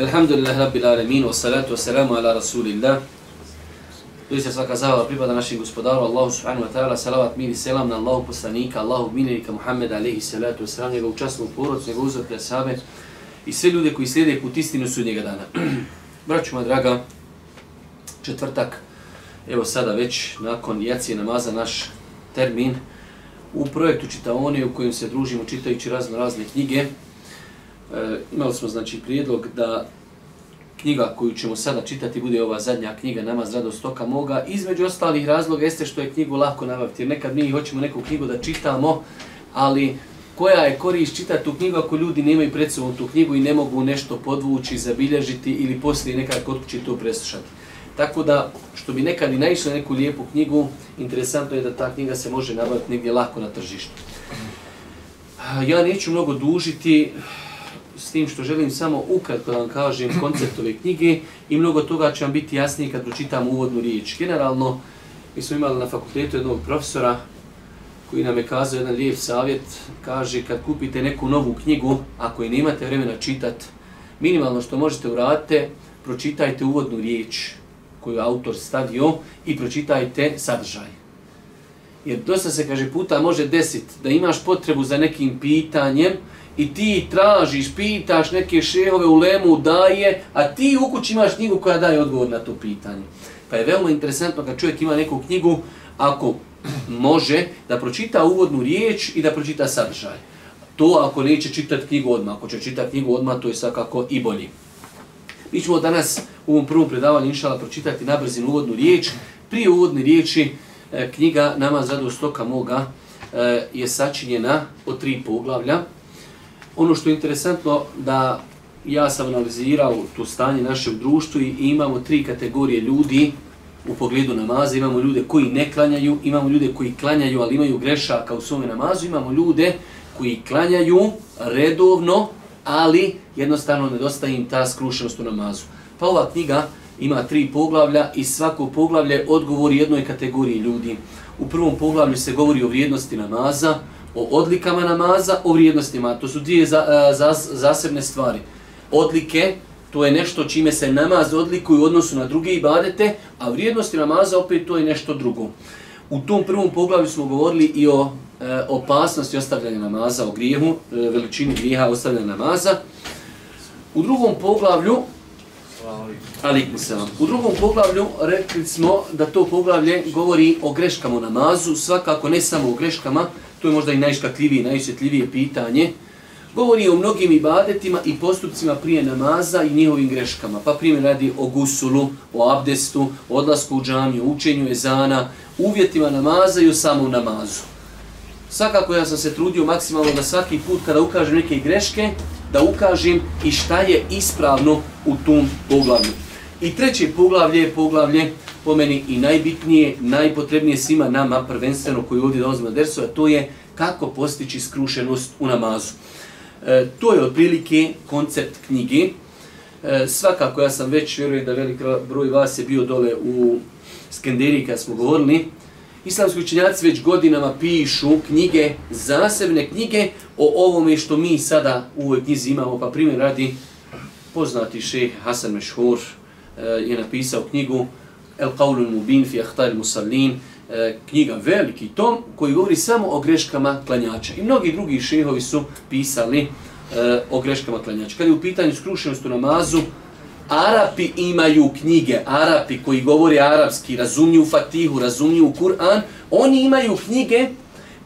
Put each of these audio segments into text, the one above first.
Alhamdulillah rabbil alamin wassalatu salatu ala rasulillah. Doista svaka zahvala pripada našim gospodaru Allahu subhanahu wa ta'ala, salavat mir i selam na Allahu poslanika, Allahu miljenika Muhammeda alaihi salatu wassalam, njegovu častnu porodcu, njegovu uzvrte sabe i sve ljude koji slijede put istinu sudnjega dana. Braću moja draga, četvrtak, evo sada već nakon jacije namaza naš termin u projektu Čitaoni u kojem se družimo čitajući razno razne knjige. E, imali smo znači prijedlog da knjiga koju ćemo sada čitati bude ova zadnja knjiga Namaz radost toka moga. Između ostalih razloga jeste što je knjigu lako nabaviti. Jer nekad mi hoćemo neku knjigu da čitamo, ali koja je korist čitati tu knjigu ako ljudi nemaju pred sobom tu knjigu i ne mogu nešto podvući, zabilježiti ili poslije nekad kod kući to preslušati. Tako da, što bi nekad i naišli neku lijepu knjigu, interesantno je da ta knjiga se može nabaviti negdje lako na tržištu. Ja neću mnogo dužiti, s tim što želim samo ukratko da vam kažem koncept ove knjige i mnogo toga će vam biti jasnije kad pročitam uvodnu riječ. Generalno, mi smo imali na fakultetu jednog profesora koji nam je kazao jedan lijep savjet, kaže kad kupite neku novu knjigu, ako i nemate vremena čitati, minimalno što možete uraditi, pročitajte uvodnu riječ koju autor stavio i pročitajte sadržaj. Jer dosta se, kaže, puta može desiti da imaš potrebu za nekim pitanjem, i ti tražiš, pitaš neke šehove u lemu daje, a ti u kući imaš knjigu koja daje odgovor na to pitanje. Pa je veoma interesantno kad čovjek ima neku knjigu, ako može da pročita uvodnu riječ i da pročita sadržaj. To ako neće čitati knjigu odmah, ako će čitati knjigu odmah, to je svakako i bolji. Mi ćemo danas u ovom prvom predavanju inšala pročitati na brzinu uvodnu riječ. Prije uvodne riječi e, knjiga Nama zadu stoka moga e, je sačinjena od tri poglavlja. Ono što je interesantno da ja sam analizirao to stanje našeg društva i imamo tri kategorije ljudi u pogledu namaza. Imamo ljude koji ne klanjaju, imamo ljude koji klanjaju, ali imaju grešaka u svome namazu. Imamo ljude koji klanjaju redovno, ali jednostavno nedostaje im ta skrušenost u namazu. Pa ova knjiga ima tri poglavlja i svako poglavlje odgovori jednoj kategoriji ljudi. U prvom poglavlju se govori o vrijednosti namaza, o odlikama namaza, o vrijednostima. To su dvije za, e, za, zasebne stvari. Odlike, to je nešto čime se namaz odlikuje u odnosu na druge ibadete, a vrijednosti namaza opet to je nešto drugo. U tom prvom poglavlju smo govorili i o e, opasnosti ostavljanja namaza, o grijehu, e, veličini grijeha ostavljanja namaza. U drugom poglavlju, ali U drugom poglavlju rekli smo da to poglavlje govori o greškama u namazu, svakako ne samo o greškama, to je možda i najškakljivije, najosjetljivije pitanje, govori o mnogim ibadetima i postupcima prije namaza i njihovim greškama. Pa primjer radi o gusulu, o abdestu, o odlasku u džamiju, učenju ezana, uvjetima namaza i o samom namazu. Svakako ja sam se trudio maksimalno da svaki put kada ukažem neke greške, da ukažem i šta je ispravno u tom poglavlju. I treće poglavlje je poglavlje po meni i najbitnije, najpotrebnije svima nama, prvenstveno koji ovdje dolazimo na dersu, a to je kako postići skrušenost u namazu. E, to je otprilike koncept knjige. E, svakako ja sam već, vjerujem da velik broj vas je bio dole u Skenderiji kad smo govorili, Islamski učenjaci već godinama pišu knjige, zasebne knjige o ovome što mi sada u ovoj knjizi imamo. Pa primjer radi poznati šeh Hasan Mešhur e, je napisao knjigu El Qawlun Mubin fi Ahtar Musallin, e, knjiga veliki tom koji govori samo o greškama klanjača. I mnogi drugi šehovi su pisali e, o greškama klanjača. Kad je u pitanju skrušenost u namazu, Arapi imaju knjige, Arapi koji govore arapski, razumiju Fatihu, razumiju Kur'an, oni imaju knjige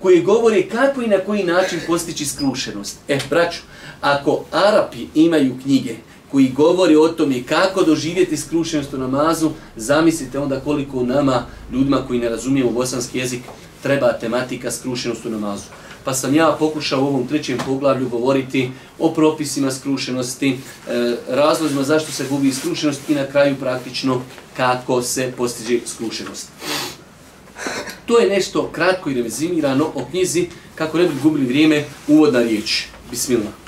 koje govore kako i na koji način postići skrušenost. E, braću, ako Arapi imaju knjige koji govori o tome kako doživjeti skrušenost u namazu, zamislite onda koliko nama, ljudima koji ne razumijemo bosanski jezik, treba tematika skrušenost u namazu. Pa sam ja pokušao u ovom trećem poglavlju govoriti o propisima skrušenosti, e, razlozima zašto se gubi skrušenost i na kraju praktično kako se postiže skrušenost. To je nešto kratko i revizimirano o knjizi, kako ne bi gubili vrijeme, uvodna riječ. Bismillah.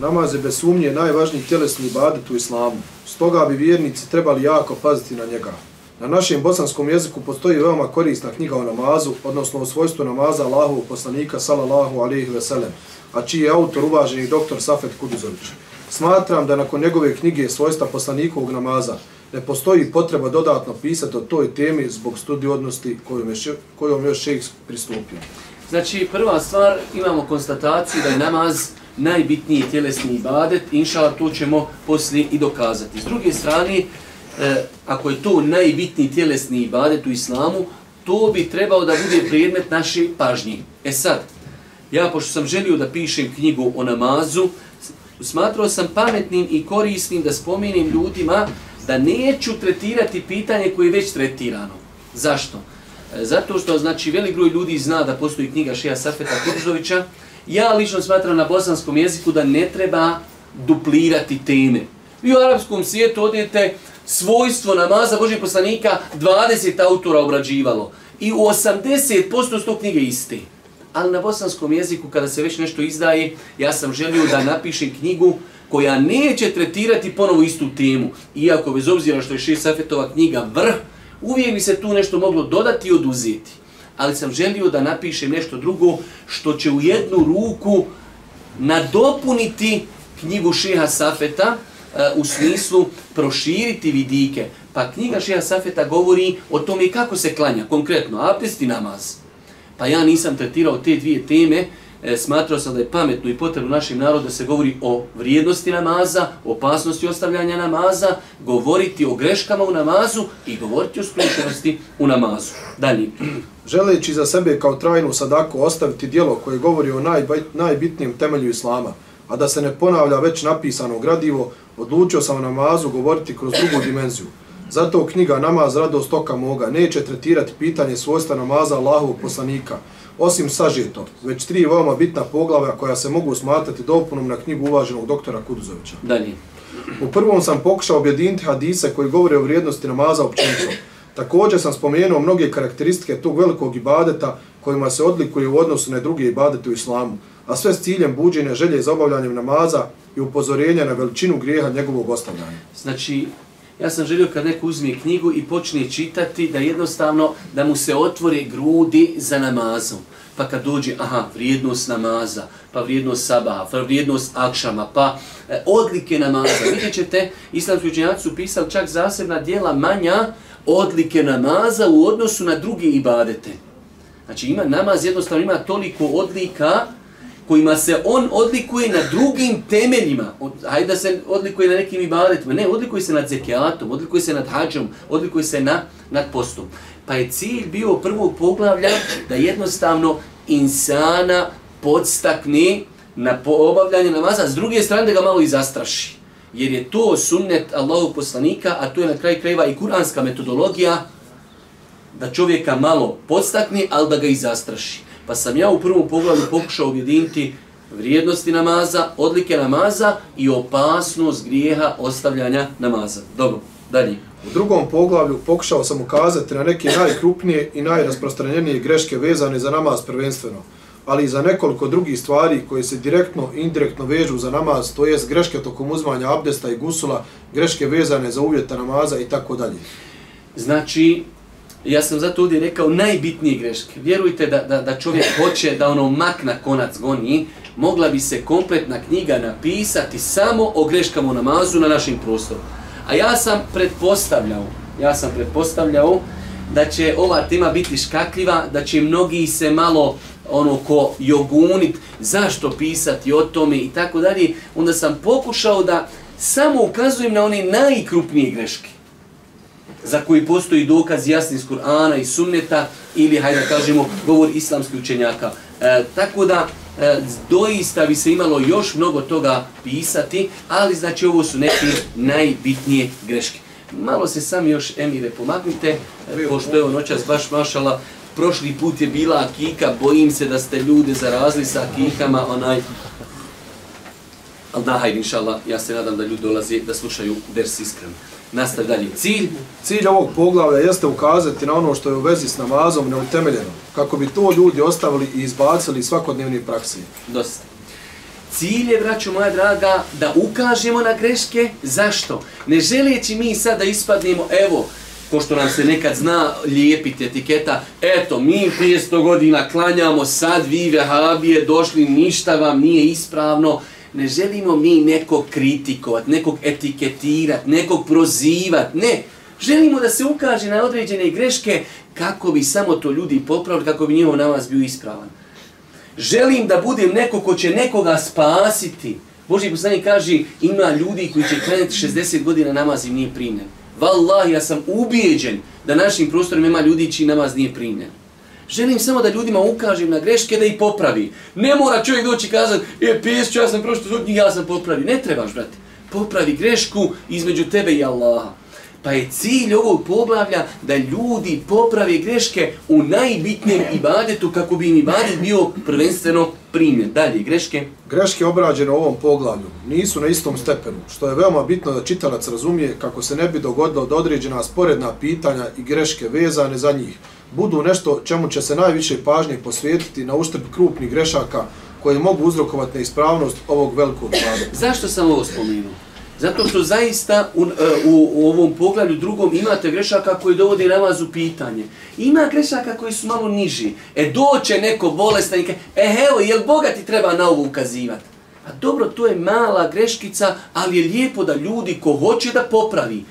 Namaz je bez sumnje najvažniji tjelesni ibadet u islamu. Stoga bi vjernici trebali jako paziti na njega. Na našem bosanskom jeziku postoji veoma korisna knjiga o namazu, odnosno o svojstvu namaza Allahovog poslanika sallallahu alaihi ve sellem, a čiji je autor uvaženi doktor Safet Kuduzović. Smatram da nakon njegove knjige svojstva poslanikovog namaza ne postoji potreba dodatno pisati o toj temi zbog studiodnosti kojom je, kojom je šejh pristupio. Znači, prva stvar, imamo konstataciju da je namaz najbitniji tjelesni ibadet, inšala to ćemo poslije i dokazati. S druge strane, e, ako je to najbitniji tjelesni ibadet u islamu, to bi trebao da bude predmet naše pažnje. E sad, ja pošto sam želio da pišem knjigu o namazu, smatrao sam pametnim i korisnim da spomenim ljudima da neću tretirati pitanje koje je već tretirano. Zašto? E, zato što znači velik broj ljudi zna da postoji knjiga Šeja Safeta Kurzovića. Ja lično smatram na bosanskom jeziku da ne treba duplirati teme. Vi u arapskom svijetu odete svojstvo namaza Božih poslanika 20 autora obrađivalo. I u 80% sto knjige iste. Ali na bosanskom jeziku kada se već nešto izdaje, ja sam želio da napišem knjigu koja neće tretirati ponovo istu temu. Iako bez obzira što je Šir Safetova knjiga vrh, uvijek bi se tu nešto moglo dodati i oduzeti. Ali sam želio da napišem nešto drugo što će u jednu ruku nadopuniti knjigu Šeha Safeta e, u smislu proširiti vidike. Pa knjiga Šeha Safeta govori o tome kako se klanja, konkretno, abdest i namaz. Pa ja nisam tretirao te dvije teme, e, smatrao sam da je pametno i potrebno našim narodu da se govori o vrijednosti namaza, opasnosti ostavljanja namaza, govoriti o greškama u namazu i govoriti o skrušenosti u namazu. Dalje. Želeći za sebe kao trajnu sadaku ostaviti dijelo koje govori o najbaj, najbitnijem temelju islama, a da se ne ponavlja već napisano gradivo, odlučio sam o namazu govoriti kroz drugu dimenziju. Zato knjiga Namaz radost oka moga neće tretirati pitanje svojstva namaza Allahovog poslanika, osim sažeto, već tri veoma bitna poglavlja koja se mogu smatrati dopunom na knjigu uvaženog doktora Kuduzovića. Dalje. U prvom sam pokušao objediniti hadise koji govore o vrijednosti namaza općenito. Također sam spomenuo mnoge karakteristike tog velikog ibadeta kojima se odlikuje u odnosu na druge ibadete u islamu, a sve s ciljem buđenja želje za obavljanjem namaza i upozorenja na veličinu grijeha njegovog ostavljanja. Znači, ja sam želio kad neko uzme knjigu i počne čitati da jednostavno da mu se otvore grudi za namazom. Pa kad dođe, aha, vrijednost namaza, pa vrijednost sabaha, pa vrijednost akšama, pa e, odlike namaza. Vidjet ćete, islamski učenjaci su pisali čak zasebna dijela manja odlike namaza u odnosu na druge ibadete. Znači ima namaz jednostavno ima toliko odlika kojima se on odlikuje na drugim temeljima. Hajde da se odlikuje na nekim ibadetima. Ne, odlikuje se nad zekijatom, odlikuje se nad hađom, odlikuje se na, nad postom. Pa je cilj bio prvog poglavlja da jednostavno insana podstakne na obavljanje namaza, s druge strane da ga malo i zastraši. Jer je to sunnet Allahu poslanika, a to je na kraj krajeva i kuranska metodologija, da čovjeka malo podstakne, ali da ga i zastraši. Pa sam ja u prvom pogledu pokušao objediniti vrijednosti namaza, odlike namaza i opasnost grijeha ostavljanja namaza. Dobro, dalje. U drugom poglavlju pokušao sam ukazati na neke najkrupnije i najrasprostranjenije greške vezane za namaz prvenstveno, ali i za nekoliko drugih stvari koje se direktno i indirektno vežu za namaz, to jest greške tokom uzmanja abdesta i gusula, greške vezane za uvjeta namaza i tako dalje. Znači, ja sam zato ovdje rekao najbitnije greške. Vjerujte da, da, da čovjek hoće da ono mak na konac goni, mogla bi se kompletna knjiga napisati samo o greškama u namazu na našim prostoru. A ja sam pretpostavljao, ja sam pretpostavljao da će ova tema biti škakljiva, da će mnogi se malo ono ko jogunit, zašto pisati o tome i tako dalje. Onda sam pokušao da samo ukazujem na one najkrupnije greške za koji postoji dokaz jasni iz Kur'ana i sunneta ili, hajde da kažemo, govor islamskih učenjaka. E, tako da, e, doista bi se imalo još mnogo toga pisati, ali znači ovo su neke najbitnije greške. Malo se sami još, Emire, pomagnite, e, pošto je noćas baš mašala, prošli put je bila akika, bojim se da ste ljude zarazili sa akikama, onaj, Ali da, hajde, inša Allah, ja se nadam da ljudi dolaze da slušaju ders iskreno. Nastav dalje. Cilj? Cilj ovog poglavlja jeste ukazati na ono što je u vezi s namazom neutemeljeno, kako bi to ljudi ostavili i izbacili svakodnevni praksi. Dosta. Cilj je, braću moja draga, da ukažemo na greške. Zašto? Ne želeći mi sad da ispadnemo, evo, ko što nam se nekad zna lijepiti etiketa, eto, mi 500 godina klanjamo, sad vi vehabije došli, ništa vam nije ispravno, ne želimo mi nekog kritikovat, nekog etiketirat, nekog prozivat, ne. Želimo da se ukaže na određene greške kako bi samo to ljudi popravili, kako bi njihov namaz bio ispravan. Želim da budem neko ko će nekoga spasiti. Boži poslanik kaže, ima ljudi koji će krenuti 60 godina namaz im nije primljen. Wallahi, ja sam ubijeđen da našim prostorima ima ljudi čiji namaz nije primljen. Želim samo da ljudima ukažem na greške da ih popravi. Ne mora čovjek doći i kazati, e, pjesću, ja sam prošto zbog ja sam popravi. Ne trebaš, brate. Popravi grešku između tebe i Allaha. Pa je cilj ovog poglavlja da ljudi popravi greške u najbitnijem ibadetu kako bi im ibadet bio prvenstveno primjer. Dalje, greške. Greške obrađene u ovom poglavlju nisu na istom stepenu, što je veoma bitno da čitalac razumije kako se ne bi dogodilo da određena sporedna pitanja i greške vezane za njih budu nešto čemu će se najviše pažnje posvetiti na uštrb krupnih grešaka koje mogu uzrokovati neispravnost ovog velikog vlada. Zašto sam ovo spomenuo? Zato što zaista u, e, u, u ovom poglavlju drugom imate grešaka koji dovode namaz u pitanje. Ima grešaka koji su malo niži. E doće neko bolestan i kaže, e evo, jel Boga ti treba na ovo ukazivati? A dobro, to je mala greškica, ali je lijepo da ljudi ko hoće da popravi.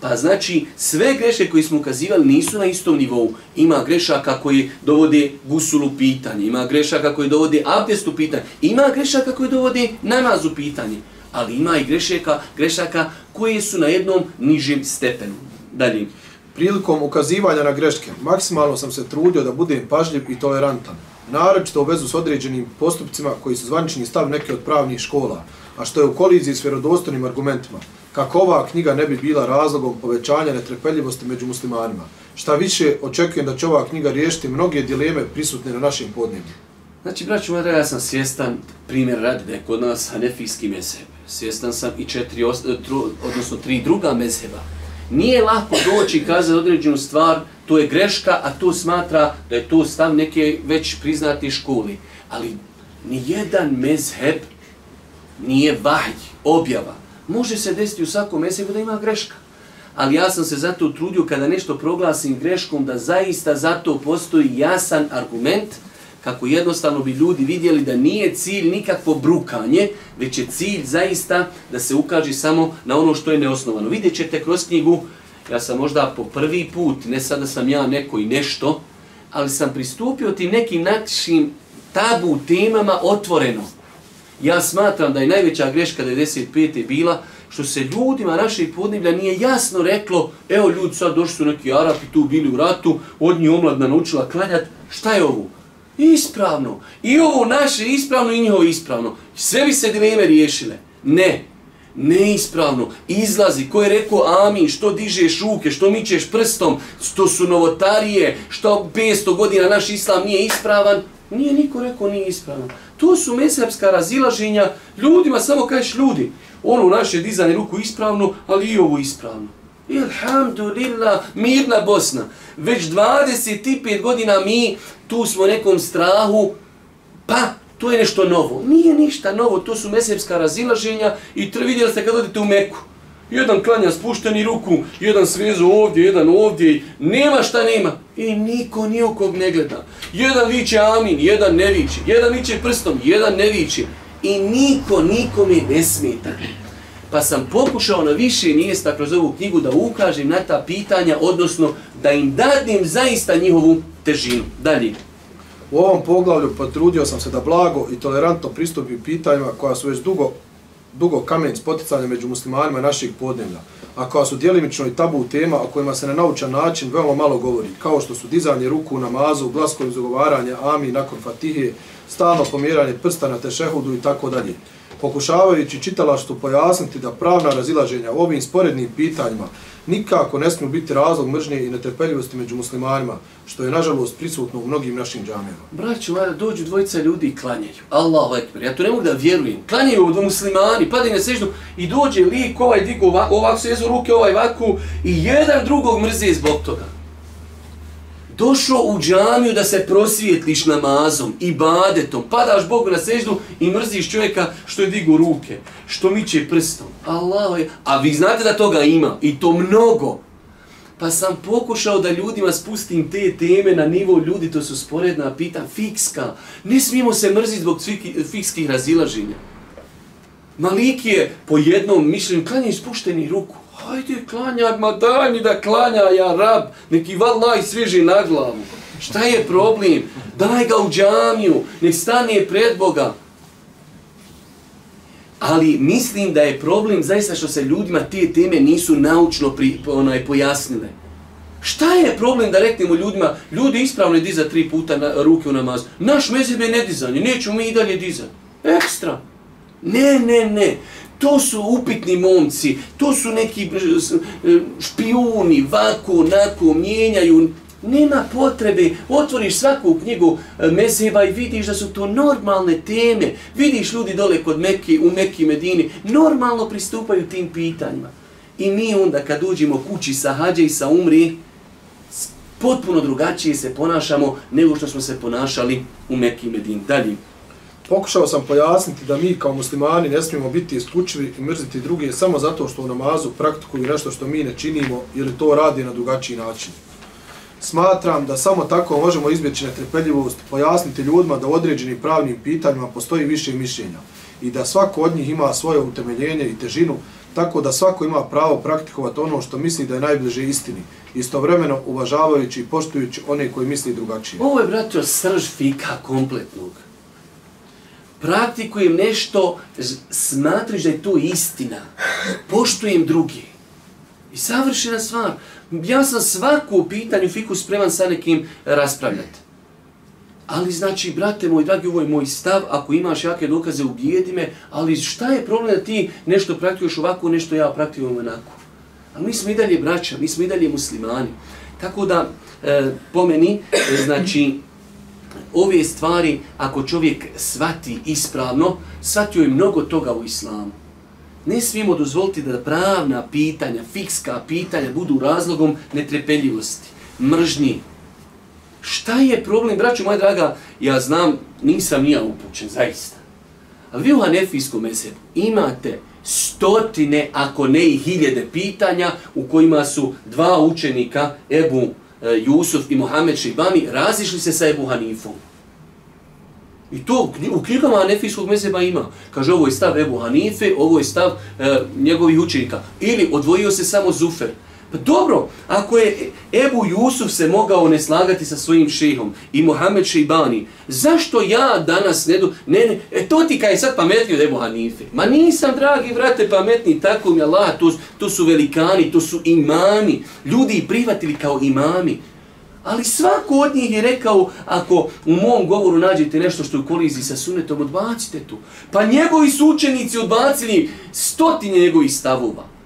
Pa znači, sve greške koje smo ukazivali nisu na istom nivou. Ima grešaka koji dovode gusulu pitanje, ima grešaka koji dovode abdestu pitanje, ima grešaka koji dovode namazu pitanje ali ima i grešaka, grešaka koje su na jednom nižem stepenu. Dalje. Prilikom ukazivanja na greške, maksimalno sam se trudio da budem pažljiv i tolerantan. Naročito u vezu s određenim postupcima koji su zvanični stav neke od pravnih škola, a što je u koliziji s vjerodostojnim argumentima, kako ova knjiga ne bi bila razlogom povećanja netrpeljivosti među muslimanima. Šta više, očekujem da će ova knjiga riješiti mnoge dileme prisutne na našim podnebima. Znači, braću, ja sam svjestan primjer radi da je kod nas hanefijski mezheb svjestan sam i četiri, tru, odnosno tri druga mezheba. Nije lako doći i kazati određenu stvar, to je greška, a to smatra da je to stav neke već priznati školi. Ali ni jedan mezheb nije vahj, objava. Može se desiti u svakom mezhebu da ima greška. Ali ja sam se zato trudio kada nešto proglasim greškom da zaista zato postoji jasan argument – kako jednostavno bi ljudi vidjeli da nije cilj nikakvo brukanje, već je cilj zaista da se ukaže samo na ono što je neosnovano. Vidjet ćete kroz knjigu, ja sam možda po prvi put, ne sada sam ja neko i nešto, ali sam pristupio tim nekim našim tabu temama otvoreno. Ja smatram da je najveća greška 95. bila što se ljudima naših podneblja nije jasno reklo, evo ljudi sad došli su neki Arapi tu bili u ratu, od njih omladna naučila klanjat, šta je ovo? Ispravno. I ovo naše ispravno i njihovo ispravno. Sve bi se dileme riješile. Ne. Neispravno. Izlazi. Ko je rekao amin? Što dižeš ruke? Što mičeš prstom? Što su novotarije? Što 500 godina naš islam nije ispravan? Nije niko rekao nije ispravno. To su mesepska razilaženja. Ljudima samo kažeš ljudi. Ono naše dizanje ruku ispravno, ali i ovo ispravno. Ilhamdulillah, mirna Bosna. Već 25 godina mi tu smo nekom strahu, pa to je nešto novo. Nije ništa novo, to su mesepska razilaženja i vidjeli ste kad odete u Meku. Jedan klanja spušteni ruku, jedan svezu ovdje, jedan ovdje, nema šta nema. I niko nijokog ne gleda. Jedan viće amin, jedan ne viće, jedan viće prstom, jedan ne viće. I niko nikome ne smeta pa sam pokušao na više mjesta kroz ovu knjigu da ukažem na ta pitanja, odnosno da im dadim zaista njihovu težinu. Dalje. U ovom poglavlju potrudio sam se da blago i tolerantno pristupim pitanjima koja su već dugo, dugo kamen spoticanja među muslimanima naših podnevlja, a koja su dijelimično i tabu tema o kojima se na naučan način veoma malo govori, kao što su dizanje ruku u namazu, glasko izogovaranje, ami nakon fatihe, stalno pomjeranje prsta na tešehudu i tako dalje. Pokušavajući čitalaštvu pojasniti da pravna razilaženja ovim sporednim pitanjima nikako ne smiju biti razlog mržnje i netrpeljivosti među muslimanima, što je nažalost prisutno u mnogim našim džamijama. Braću, ajde, dođu dvojica ljudi i klanjaju. Allahu ekber, ja to ne mogu da vjerujem. Klanjaju od muslimani, padaju na seždu i dođe lik, ovaj digu ovako, ovako svezu ruke, ovaj vaku i jedan drugog mrze zbog toga došao u džamiju da se prosvijetliš namazom i badetom, padaš Bogu na seždu i mrziš čovjeka što je digu ruke, što miće prstom. Allah je, a vi znate da toga ima i to mnogo. Pa sam pokušao da ljudima spustim te teme na nivo ljudi, to su sporedna pita, fikska. Ne smijemo se mrziti zbog fikskih razilaženja. Malik je po jednom mišljenju klanja ispušteni ruku. Hajde, klanja, ma daj mi da klanja, ja rab, neki vallaj sviži na glavu. Šta je problem? Daj ga u džamiju, nek stane pred Boga. Ali mislim da je problem zaista što se ljudima te teme nisu naučno pri, onaj, pojasnile. Šta je problem da reknemo ljudima, ljudi ispravno je diza tri puta na, ruke u namaz. Naš mezheb je nedizanje, nećemo mi i dalje dizati. Ekstra. Ne, ne, ne. To su upitni momci, to su neki e, špijuni, vako, nako, mijenjaju. Nema potrebe, otvoriš svaku knjigu e, Meseba i vidiš da su to normalne teme. Vidiš ljudi dole kod Meki, u Meki Medini, normalno pristupaju tim pitanjima. I mi onda kad uđemo kući sa hađe i sa umri, potpuno drugačije se ponašamo nego što smo se ponašali u Meki Medini. Dalje. Pokušao sam pojasniti da mi kao muslimani ne smijemo biti isključivi i mrziti druge samo zato što u namazu praktikuju nešto što mi ne činimo ili to radi na drugačiji način. Smatram da samo tako možemo izbjeći netrpeljivost, pojasniti ljudima da u određenim pravnim pitanjima postoji više mišljenja i da svako od njih ima svoje utemeljenje i težinu, tako da svako ima pravo praktikovati ono što misli da je najbliže istini, istovremeno uvažavajući i poštujući one koji misli drugačije. Ovo je, braćo, srž fika kompletnog praktikujem nešto, smatriš da je to istina, poštujem drugi. I savršena stvar. Ja sam svaku u pitanju fiku spreman sa nekim raspravljati. Ali znači, brate moj, dragi, ovo je moj stav, ako imaš jake dokaze, ubijedi me, ali šta je problem da ti nešto praktikuješ ovako, nešto ja praktikujem onako? Ali mi smo i dalje braća, mi smo i dalje muslimani. Tako da, e, po meni, e, znači, ove stvari, ako čovjek svati ispravno, svatio je mnogo toga u islamu. Ne smijemo dozvoliti da pravna pitanja, fikska pitanja budu razlogom netrepeljivosti, mržnji. Šta je problem, braću moja draga, ja znam, nisam nija upućen, zaista. Ali vi u Hanefijskom mesebu imate stotine, ako ne i hiljede pitanja u kojima su dva učenika, Ebu E, Jusuf i Mohamed Šibani razišli se sa Ebu Hanifom. I to u knjigama Hanefijskog mezeba ima. Kaže, ovo je stav Ebu Hanife, ovo je stav e, njegovih učenika. Ili odvojio se samo Zufer. Pa dobro, ako je Ebu Jusuf se mogao ne slagati sa svojim šehom i Mohamed Šeibani, zašto ja danas ne do... Ne, ne, e to ti kaj sad pametniji od Ebu Hanife. Ma nisam, dragi vrate, pametni, tako mi Allah, to, to su velikani, to su imami. Ljudi ih prihvatili kao imami. Ali svako od njih je rekao, ako u mom govoru nađete nešto što je u koliziji sa sunetom, odbacite to. Pa njegovi su učenici odbacili stotine njegovih stavova.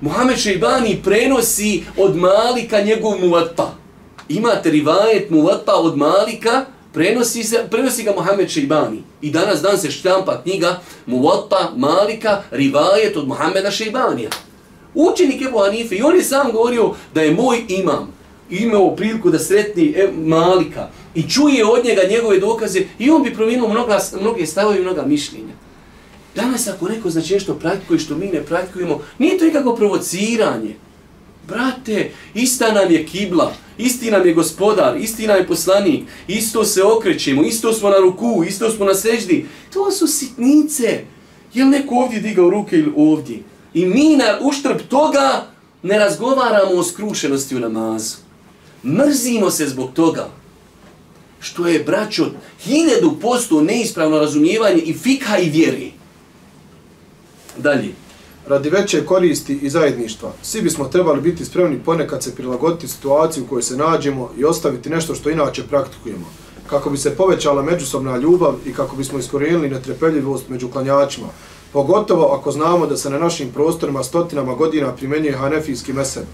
Muhammed Šeibani prenosi od Malika njegov muvatpa. Imate rivajet muvatpa od Malika, prenosi, se, prenosi ga Muhammed Šeibani. I danas dan se štampa knjiga muvatpa Malika, rivajet od Muhammeda Šeibanija. Učenik Ebu Hanife i on je sam govorio da je moj imam imao priliku da sretni e, Malika i čuje od njega njegove dokaze i on bi promijenio mnoga, mnoge stavove i mnoga mišljenja. Danas ako neko znači nešto praktikuje što mi ne praktikujemo, nije to nikako provociranje. Brate, ista nam je kibla, isti nam je gospodar, isti nam je poslanik, isto se okrećemo, isto smo na ruku, isto smo na seždi. To su sitnice. Je li neko ovdje digao ruke ili ovdje? I mi na uštrb toga ne razgovaramo o skrušenosti u namazu. Mrzimo se zbog toga što je, braćo, hiljadu posto neispravno razumijevanje i fika i vjeri. Dalje. Radi veće koristi i zajedništva, svi bismo trebali biti spremni ponekad se prilagoditi situaciju u kojoj se nađemo i ostaviti nešto što inače praktikujemo, kako bi se povećala međusobna ljubav i kako bismo iskorijenili netrepeljivost među klanjačima, pogotovo ako znamo da se na našim prostorima stotinama godina primenjuje hanefijski mesed,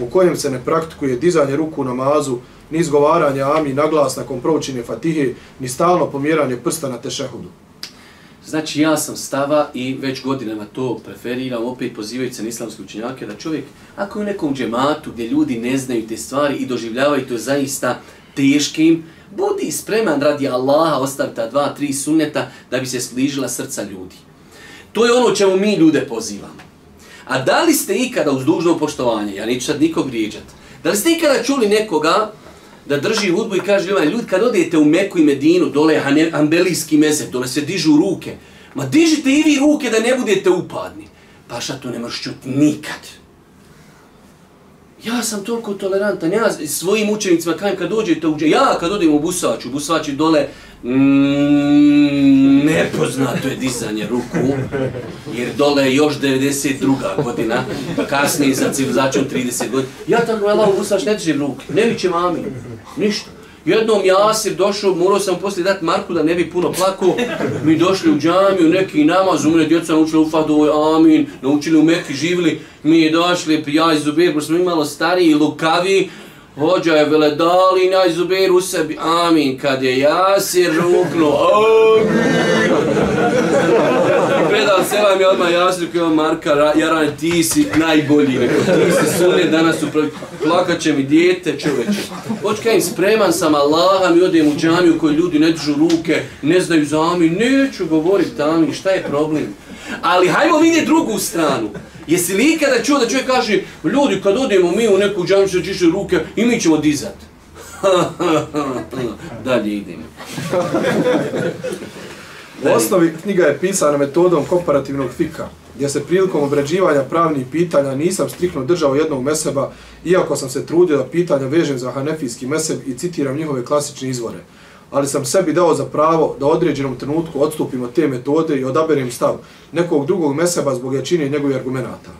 u kojem se ne praktikuje dizanje ruku na namazu, ni izgovaranje ami naglas nakon proučine fatihe, ni stalno pomjeranje prsta na tešehudu. Znači ja sam stava i već godinama to preferiram, opet pozivajući se na islamske učenjake, da čovjek, ako je u nekom džematu gdje ljudi ne znaju te stvari i doživljavaju to zaista teškim, budi spreman radi Allaha ostaviti ta dva, tri sunneta da bi se sbližila srca ljudi. To je ono čemu mi ljude pozivamo. A da li ste ikada uz dužno poštovanje, ja neću sad nikog vrijeđati, da li ste ikada čuli nekoga da drži hudbu i kaže ljudima, ljudi kad odete u Meku i Medinu, dole je ambelijski mezeb, dole se dižu ruke, Ma dižite i vi ruke da ne budete upadni. Paša to ne možeš čuti nikad. Ja sam toliko tolerantan, ja svojim učenicima kajem kad dođete u ja kad odem u Busač, u Busač dole, mm, nepoznato je dizanje ruku, jer dole je još 92. godina, pa kasnije za civilizacijom 30 godina. Ja tamo, vela u Ustaš ne držim ruke, ne viće mami, ništa. Jednom Jasir došao, morao sam poslije dati Marku da ne bi puno plako. Mi došli u džamiju, neki namaz, umre djeca naučili u Fadovoj, amin, naučili u Meki, živili. Mi je došli, ja i Zubir, smo imalo stariji i lukavi, Vođa je vele dali na Zubir u sebi, amin, kad je Jasir ruknuo, amin. Predao selam je odmah Jasir koji Marka, Jaran, ti si najbolji, neko, ti si sunje danas upravi, plakat će mi dijete, čoveče. Hoć kaj im spreman sam Allaha, mi odem u džamiju koji ljudi ne držu ruke, ne znaju za amin, neću govoriti amin, šta je problem? Ali hajmo vidjeti drugu stranu. Jesi li ikada čuo da čovjek kaže, ljudi kad odemo mi u neku džanju se čiše ruke i mi ćemo dizat. Dalje idemo. U osnovi knjiga je pisana metodom komparativnog fika, gdje se prilikom obrađivanja pravnih pitanja nisam striktno držao jednog meseba, iako sam se trudio da pitanja vežem za hanefijski meseb i citiram njihove klasične izvore ali sam sebi dao za pravo da određenom trenutku odstupim od te metode i odaberem stav nekog drugog meseba zbog jačine njegovih argumenta.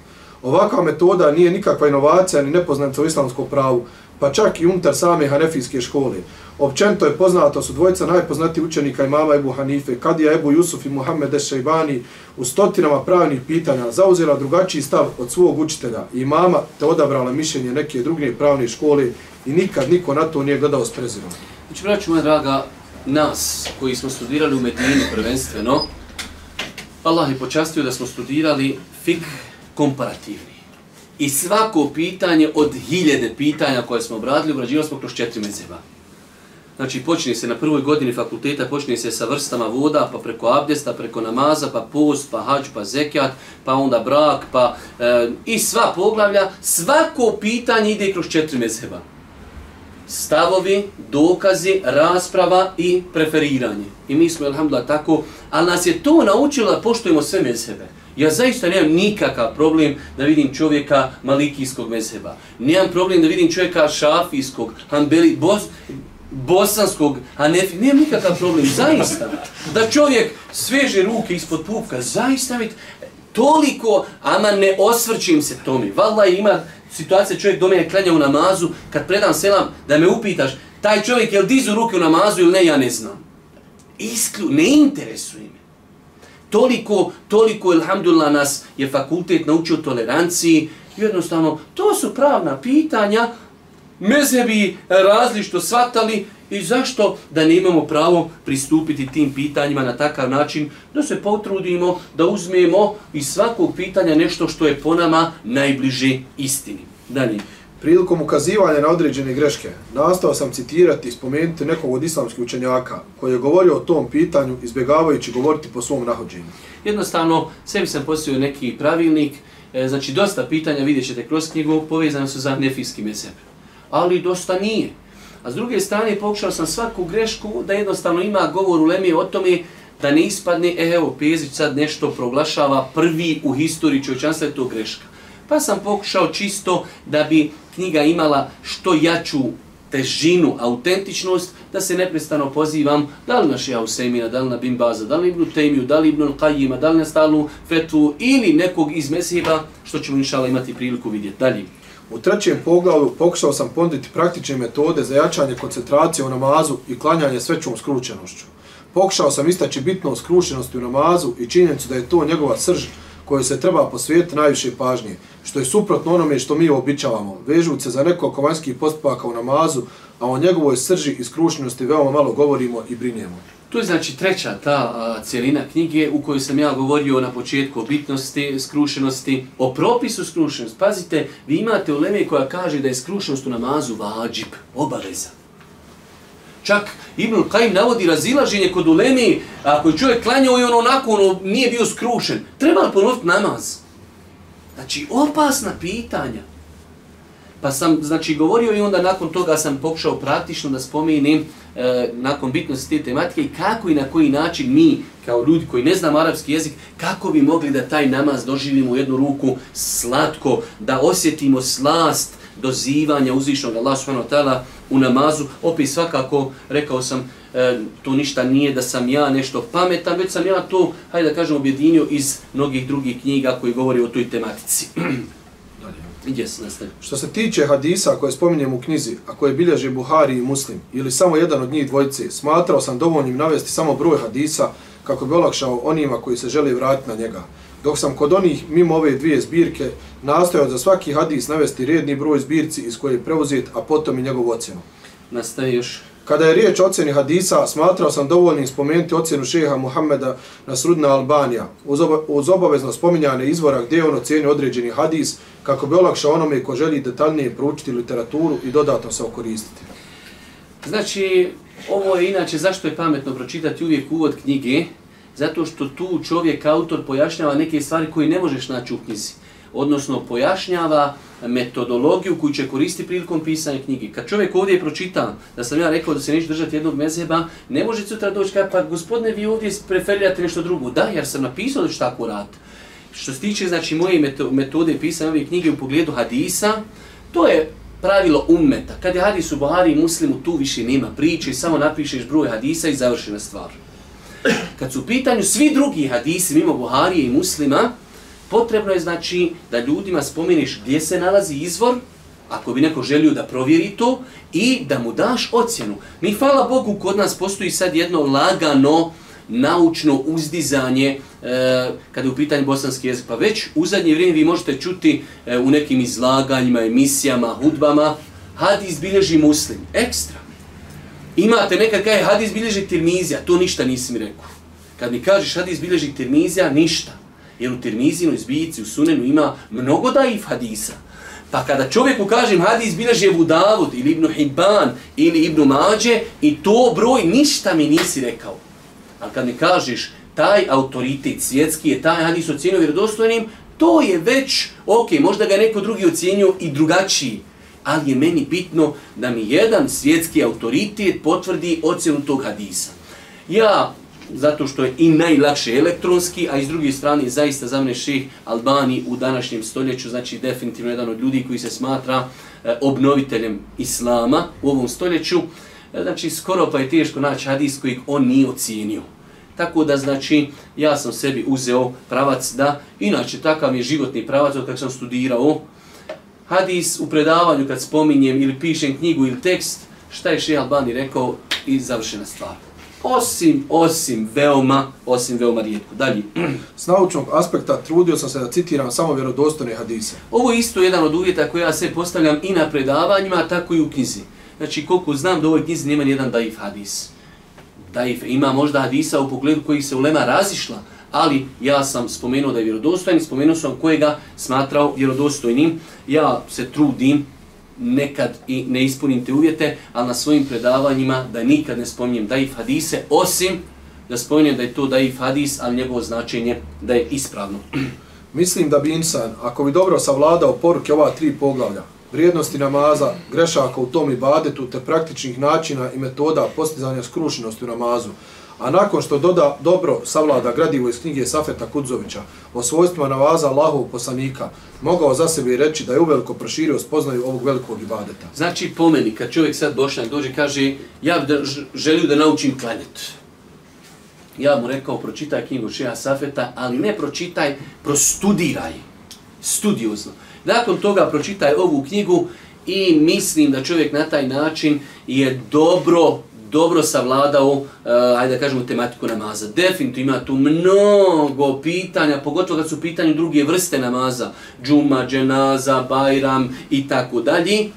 Ovakva metoda nije nikakva inovacija ni nepoznanica u islamskom pravu, pa čak i unutar same hanefijske škole. Općento je poznato su dvojica najpoznatiji učenika imama Ebu Hanife, Kadija Ebu Jusuf i Muhammed Ešajbani u stotinama pravnih pitanja zauzela drugačiji stav od svog učitelja i imama te odabrala mišljenje neke druge pravne škole i nikad niko na to nije gledao s prezirom. Znači, braću moja draga, nas koji smo studirali u Medini prvenstveno, Allah je počastio da smo studirali fik komparativni. I svako pitanje od hiljede pitanja koje smo obradili, obrađivali smo kroz četiri mezeba. Znači, počne se na prvoj godini fakulteta, počne se sa vrstama voda, pa preko abdesta, preko namaza, pa post, pa hađ, pa zekijat, pa onda brak, pa e, i sva poglavlja. Svako pitanje ide kroz četiri mezeba stavovi, dokazi, rasprava i preferiranje. I mi smo, alhamdulillah, tako, ali nas je to naučilo da poštujemo sve mezhebe. Ja zaista nemam nikakav problem da vidim čovjeka malikijskog mezheba. Nemam problem da vidim čovjeka šafijskog, hanbeli, bos, bosanskog, a ne, Nemam nikakav problem, zaista. Da čovjek sveže ruke ispod pupka, zaista mi toliko, ama ne osvrćim se tomi. Vala ima situacija čovjek do mene klanja u namazu, kad predam selam, da me upitaš, taj čovjek je li dizu ruke u namazu ili ne, ja ne znam. Isklju, ne interesuje me. Toliko, toliko, ilhamdulillah, nas je fakultet naučio toleranciji, jednostavno, to su pravna pitanja, mezebi e, različito svatali i zašto da ne imamo pravo pristupiti tim pitanjima na takav način da se potrudimo da uzmemo iz svakog pitanja nešto što je po nama najbliže istini. Dalje. Prilikom ukazivanja na određene greške, nastao sam citirati i spomenuti nekog od islamskih učenjaka koji je govorio o tom pitanju izbjegavajući govoriti po svom nahođenju. Jednostavno, sebi sam postavio neki pravilnik, e, znači dosta pitanja vidjet ćete kroz knjigu, povezano su za nefijski mesep ali dosta nije. A s druge strane, pokušao sam svaku grešku da jednostavno ima govor u Lemije o tome da ne ispadne, e, evo, Pezić sad nešto proglašava prvi u historiji čovječanstva, je to greška. Pa sam pokušao čisto da bi knjiga imala što jaču težinu, autentičnost, da se neprestano pozivam da li na Šija Usemina, da li na Bimbaza, da li Ibnu Temiju, da li Ibnu Qajima, da li na Stalnu Fetvu ili nekog iz Mesiba, što ćemo inšala imati priliku vidjeti. Dalje. U trećem poglavu pokušao sam ponuditi praktične metode za jačanje koncentracije u namazu i klanjanje svećom skručenošću. Pokušao sam istaći bitno skručenosti u namazu i činjenicu da je to njegova srž koju se treba posvijetiti najviše pažnje, što je suprotno onome što mi običavamo, vežući se za nekoliko vanjskih postupaka u namazu, a o njegovoj srži i skručenosti veoma malo govorimo i brinjemo. To je znači treća ta a, cijelina knjige u kojoj sam ja govorio na početku o bitnosti, skrušenosti, o propisu skrušenosti. Pazite, vi imate u koja kaže da je skrušenost u namazu vađib, obaveza. Čak Ibn Qaim navodi razilaženje kod uleme, ako je čovjek klanjao i on onako ono, nije bio skrušen, treba li ponoviti namaz? Znači, opasna pitanja. Pa sam znači govorio i onda nakon toga sam pokušao praktično da spomenem e, nakon bitnosti te tematike i kako i na koji način mi kao ljudi koji ne znamo arapski jezik, kako bi mogli da taj namaz doživimo u jednu ruku slatko, da osjetimo slast dozivanja uzvišnog Allah subhanahu ta'ala u namazu. Opet svakako, rekao sam, e, to ništa nije da sam ja nešto pametan, već sam ja to, hajde da kažem, objedinio iz mnogih drugih knjiga koji govori o toj tematici. Yes, Što se tiče hadisa koje spominjem u knjizi, a koje bilježe Buhari i Muslim, ili samo jedan od njih dvojice, smatrao sam dovoljnim navesti samo broj hadisa kako bi olakšao onima koji se žele vratiti na njega. Dok sam kod onih, mimo ove dvije zbirke, nastojao za svaki hadis navesti redni broj zbirci iz koje je preuzet, a potom i njegovu ocjenu. Nastavi još. Kada je riječ o ocjeni hadisa, smatrao sam dovoljnim spomenuti ocjenu šeha Muhammeda Nasrudna Albanija, uz, oba, uz obavezno spominjane izvora gdje on ocjeni određeni hadis, kako bi olakšao onome ko želi detaljnije proučiti literaturu i dodatno se okoristiti. Znači, ovo je inače, zašto je pametno pročitati uvijek uvod knjige? Zato što tu čovjek, autor, pojašnjava neke stvari koje ne možeš naći u knjizi. Odnosno, pojašnjava metodologiju koju će koristiti prilikom pisanja knjige. Kad čovjek ovdje pročita da sam ja rekao da se neće držati jednog mezheba, ne može sutra doći kada, pa gospodine, vi ovdje preferirate nešto drugo. Da, jer sam napisao da ću tako raditi. Što se tiče znači, moje metode pisanja ove knjige u pogledu hadisa, to je pravilo ummeta. Kad je hadis u Buhari i Muslimu, tu više nema priče, samo napišeš broj hadisa i završena stvar. Kad su u pitanju svi drugi hadisi mimo Buharije i Muslima, potrebno je znači da ljudima spomeniš gdje se nalazi izvor, ako bi neko želio da provjeri to, i da mu daš ocjenu. Mi, hvala Bogu, kod nas postoji sad jedno lagano, naučno uzdizanje e, kada je u pitanju bosanski jezik. Pa već u zadnje vrijeme vi možete čuti e, u nekim izlaganjima, emisijama, hudbama, hadis bilježi muslim. Ekstra. Imate nekad kaj hadis bilježi tirmizija, to ništa nisi mi rekao. Kad mi kažeš hadis bilježi tirmizija, ništa. Jer u tirmizinu, izbijici, u sunenu ima mnogo daif hadisa. Pa kada čovjeku kažem hadis bilježi Ebu Davud ili Ibnu Hibban ili Ibnu Mađe i to broj, ništa mi nisi rekao. Ali kad mi kažeš taj autoritet svjetski je taj hadis ocjenio vjerodostojnim, to je već, ok, možda ga neko drugi ocjenio i drugačiji, ali je meni bitno da mi jedan svjetski autoritet potvrdi ocjenu tog hadisa. Ja, zato što je i najlakše elektronski, a iz druge strane zaista za mene ših Albani u današnjem stoljeću, znači definitivno jedan od ljudi koji se smatra e, obnoviteljem Islama u ovom stoljeću, e, znači skoro pa je teško naći hadis kojeg on nije ocijenio. Tako da znači ja sam sebi uzeo pravac da, inače takav je životni pravac od kako sam studirao, hadis u predavanju kad spominjem ili pišem knjigu ili tekst, šta je Šeha Albani rekao i završena stvar. Osim, osim veoma, osim veoma rijetko. Dalje. S naučnog aspekta trudio sam se da citiram samo vjerodostojne hadise. Ovo je isto jedan od uvjeta koje ja se postavljam i na predavanjima, tako i u knjizi. Znači, koliko znam da u ovoj knjizi nema nijedan daif hadis. Daif ima možda hadisa u pogledu kojih se ulema razišla, ali ja sam spomenuo da je vjerodostojni, spomenuo sam kojega smatrao vjerodostojnim. Ja se trudim nekad i ne ispunim te uvjete, ali na svojim predavanjima da nikad ne spominjem daif hadise, osim da spominjem da je to daif hadis, ali njegovo značenje da je ispravno. Mislim da bi insan, ako bi dobro savladao poruke ova tri poglavlja, vrijednosti namaza, grešaka u tom ibadetu, te praktičnih načina i metoda postizanja skrušenosti u namazu, A nakon što doda dobro savlada gradivo iz knjige Safeta Kudzovića o svojstvima navaza Allahovog poslanika, mogao za sebe reći da je uveliko proširio spoznaju ovog velikog ibadeta. Znači, pomeni, kad čovjek sad bošnjak dođe i kaže ja da želiju da naučim klanjet. Ja mu rekao, pročitaj knjigu Šeha Safeta, ali ne pročitaj, prostudiraj. Studiozno. Nakon toga pročitaj ovu knjigu i mislim da čovjek na taj način je dobro dobro savladao, uh, ajde da kažemo, tematiku namaza. Definitivno ima tu mnogo pitanja, pogotovo kad su pitanje druge vrste namaza, džuma, dženaza, bajram i tako dalje.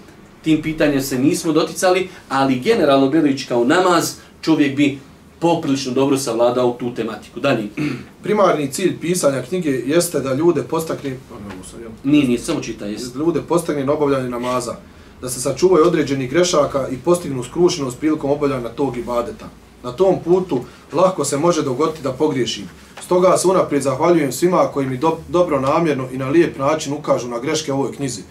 Tim pitanjem se nismo doticali, ali generalno gledajući kao namaz, čovjek bi poprilično dobro savladao tu tematiku. Dalje. Primarni cilj pisanja knjige jeste da ljude postakne... Nije, nije, samo čita, jeste. Ljude postakne na obavljanje namaza da se sačuvaju određenih grešaka i postignu skrušenost prilikom obavljanja tog ibadeta. Na tom putu lahko se može dogoditi da pogriješim. Stoga se unaprijed zahvaljujem svima koji mi do, dobro namjerno i na lijep način ukažu na greške u ovoj knjizi.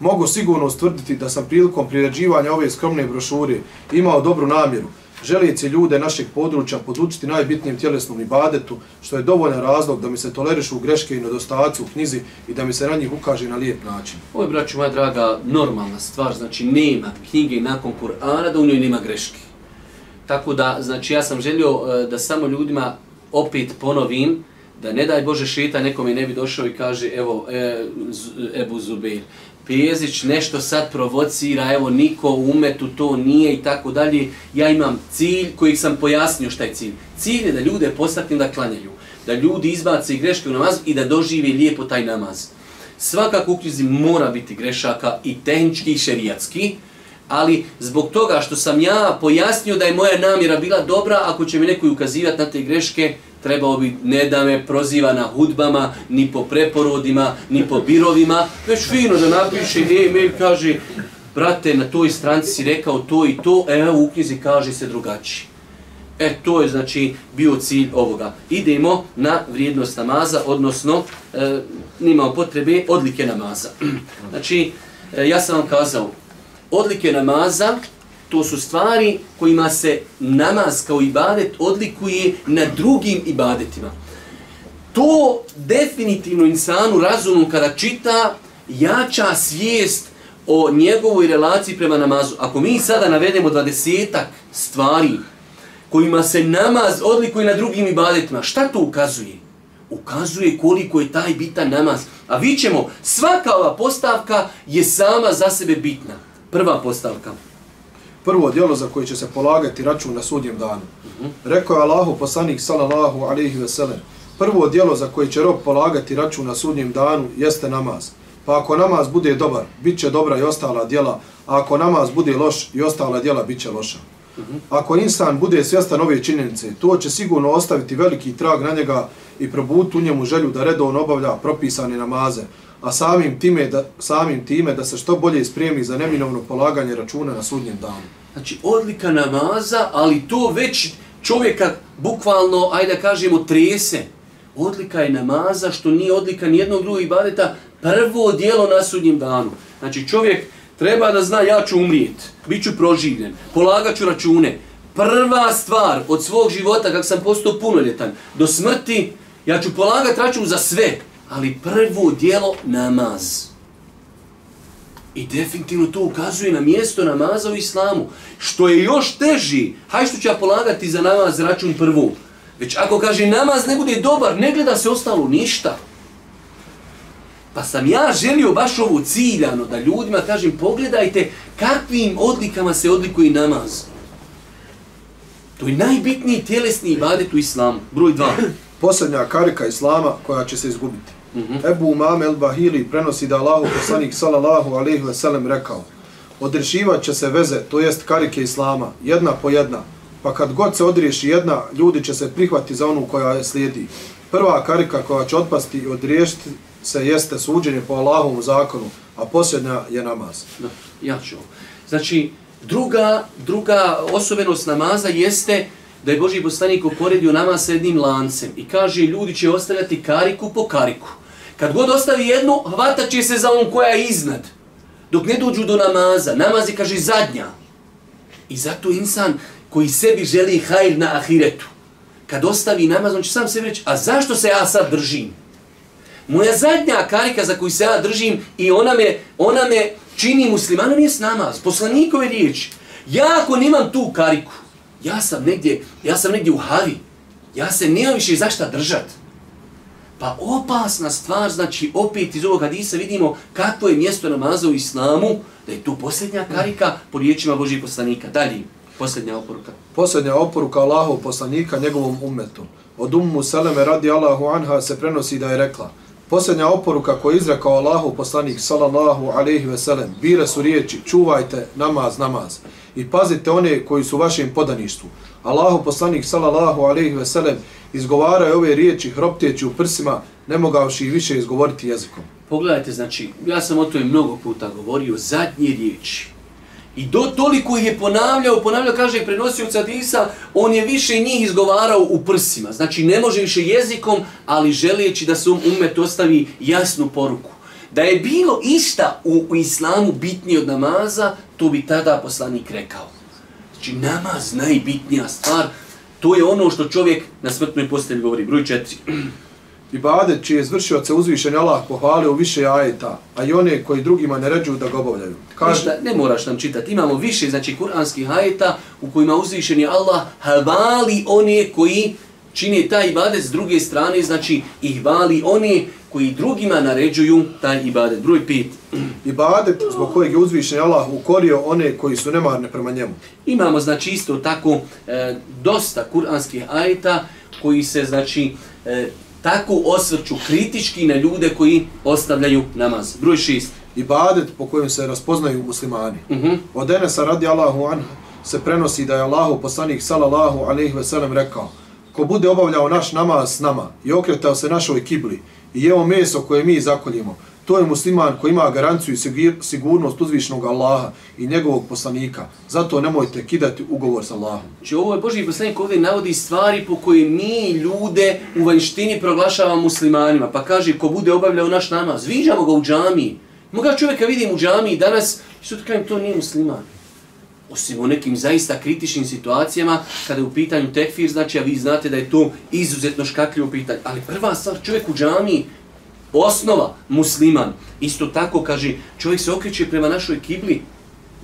Mogu sigurno ustvrditi da sam prilikom priređivanja ove skromne brošure imao dobru namjeru, želijeći ljude našeg područja podučiti najbitnijem tjelesnom ibadetu, što je dovoljan razlog da mi se tolerišu greške i nedostaci u knjizi i da mi se na njih ukaže na lijep način. Ovo je, braću moja draga, normalna stvar, znači nema knjige nakon Kur'ana da u njoj nema greške. Tako da, znači ja sam želio e, da samo ljudima opet ponovim, da ne daj Bože šita nekome ne bi došao i kaže, evo, e, Z- Ebu Zubeir, Pezić nešto sad provocira, evo, niko u umetu to nije i tako dalje. Ja imam cilj koji sam pojasnio šta je cilj. Cilj je da ljude postaknem da klanjaju, da ljudi izbace greške u namaz i da dožive lijepo taj namaz. Svakako u knjizi mora biti grešaka i tehnički i šerijatski, ali zbog toga što sam ja pojasnio da je moja namjera bila dobra, ako će mi neko ukazivati na te greške, trebao bi ne da me proziva na hudbama, ni po preporodima, ni po birovima, već fino da napiše e-mail, kaže, brate, na toj stranci si rekao to i to, evo u knjizi kaže se drugačije. E, to je znači bio cilj ovoga. Idemo na vrijednost namaza, odnosno, e, nimao potrebe, odlike namaza. znači, e, ja sam vam kazao, odlike namaza, to su stvari kojima se namaz kao ibadet odlikuje na drugim ibadetima. To definitivno insanu razumom kada čita jača svijest o njegovoj relaciji prema namazu. Ako mi sada navedemo dvadesetak stvari kojima se namaz odlikuje na drugim ibadetima, šta to ukazuje? Ukazuje koliko je taj bitan namaz. A vi ćemo, svaka ova postavka je sama za sebe bitna. Prva postavka. Prvo djelo za koje će se polagati račun na sudnjem danu. Rekao je Allahu poslanik sallallahu alaihi ve sellem, prvo djelo za koje će rob polagati račun na sudnjem danu jeste namaz. Pa ako namaz bude dobar, bit će dobra i ostala djela, a ako namaz bude loš i ostala djela bit će loša. Ako insan bude svjestan ove činjenice, to će sigurno ostaviti veliki trag na njega i probuditi u njemu želju da redovno obavlja propisane namaze, a samim time da, samim time da se što bolje ispremi za neminovno polaganje računa na sudnjem danu. Znači, odlika namaza, ali to već čovjeka bukvalno, ajde da kažemo, trese. Odlika je namaza, što nije odlika nijednog drugog ibadeta, prvo dijelo na sudnjem danu. Znači, čovjek treba da zna, ja ću umrijet, bit ću proživljen, polagat ću račune. Prva stvar od svog života, kak sam postao punoljetan, do smrti, ja ću polagat račun za sve, ali prvo dijelo namaz. I definitivno to ukazuje na mjesto namaza u islamu. Što je još teži, haj što ću ja polagati za namaz račun prvu. Već ako kaže namaz ne bude dobar, ne gleda se ostalo ništa. Pa sam ja želio baš ovo ciljano, da ljudima kažem, pogledajte kakvim odlikama se odlikuje namaz. To je najbitniji tjelesni ibadet u islamu. Broj dva. Posljednja karika Islama koja će se izgubiti. Mm -hmm. Ebu Umame el-Bahili prenosi da Allahu poslanik sallallahu alaihi ve sellem rekao Odrešivat će se veze, to jest karike Islama, jedna po jedna. Pa kad god se odriješi jedna, ljudi će se prihvati za onu koja je slijedi. Prva karika koja će otpasti i odriješiti se jeste suđenje po Allahovom zakonu, a posljednja je namaz. Da, ja ću. Znači, druga, druga osobenost namaza jeste da je Boži poslanik uporedio namaz sa jednim lancem i kaže ljudi će ostavljati kariku po kariku. Kad god ostavi jednu, hvatat će se za on koja je iznad. Dok ne dođu do namaza, namaz je, kaže, zadnja. I zato insan koji sebi želi hajr na ahiretu, kad ostavi namaz, on će sam sebi reći, a zašto se ja sad držim? Moja zadnja karika za koju se ja držim i ona me, ona me čini muslimanom je s namaz, poslanikove riječi. Ja ako nemam tu kariku, ja sam negdje, ja sam negdje u havi, ja se nemam više zašta držat. Pa opasna stvar, znači opet iz ovog hadisa vidimo kakvo je mjesto namaza u islamu, da je tu posljednja karika po riječima Božih poslanika. Dalje, posljednja oporuka. Posljednja oporuka Allahov poslanika njegovom ummetu. Od ummu Seleme radi Allahu anha se prenosi da je rekla Posljednja oporuka koju je izrekao Allahov poslanik sallallahu alaihi ve sellem bile su riječi čuvajte namaz, namaz i pazite one koji su u vašem podaništvu. Allahov poslanik sallallahu alaihi ve sellem izgovara ove riječi hropteći u prsima, ne mogavši više izgovoriti jezikom. Pogledajte, znači, ja sam o tome mnogo puta govorio, zadnje riječi. I do toliko ih je ponavljao, ponavljao, kaže i prenosio on je više njih izgovarao u prsima. Znači, ne može više jezikom, ali želijeći da se um umet ostavi jasnu poruku. Da je bilo išta u, u islamu bitnije od namaza, to bi tada poslanik rekao. Znači namaz najbitnija stvar, to je ono što čovjek na smrtnoj postelji govori. Broj četiri. Ibadet čiji je izvršio se uzvišen Allah pohvalio u više ajeta, a i one koji drugima ne ređuju da ga obavljaju. Kaže, Ništa, ne moraš nam čitati. Imamo više, znači, kuranskih ajeta u kojima uzvišen je Allah hvali one koji čine taj ibadet s druge strane, znači, i hvali one koji drugima naređuju taj ibadet. Broj pet. Ibadet zbog kojeg je uzvišen Allah ukorio one koji su nemarne prema njemu. Imamo, znači, isto tako e, dosta kuranskih ajeta koji se, znači, e, tako osvrću kritički na ljude koji ostavljaju namaz. Broj šest. Ibadet po kojem se raspoznaju muslimani. Uh Mhm. -huh. Od Enesa radi Allahu an se prenosi da je Allahu poslanik sallallahu alaihi ve sellem rekao ko bude obavljao naš namaz s nama i okretao se našoj kibli i jeo meso koje mi zakoljimo, to je musliman koji ima garanciju i sigurnost uzvišnog Allaha i njegovog poslanika. Zato nemojte kidati ugovor sa Allahom. Znači ovo je Boži poslanik ovdje navodi stvari po koje mi ljude u vanjštini proglašavamo muslimanima. Pa kaže ko bude obavljao naš namaz, viđamo ga u džamiji. Moga čovjeka vidim u džamiji danas i sutra kažem to nije musliman. Osim u nekim zaista kritičnim situacijama, kada je u pitanju tekfir, znači, a vi znate da je to izuzetno škakljivo pitanje. Ali prva stvar, čovjek u džamiji, osnova, musliman. Isto tako, kaže, čovjek se okreće prema našoj kibli,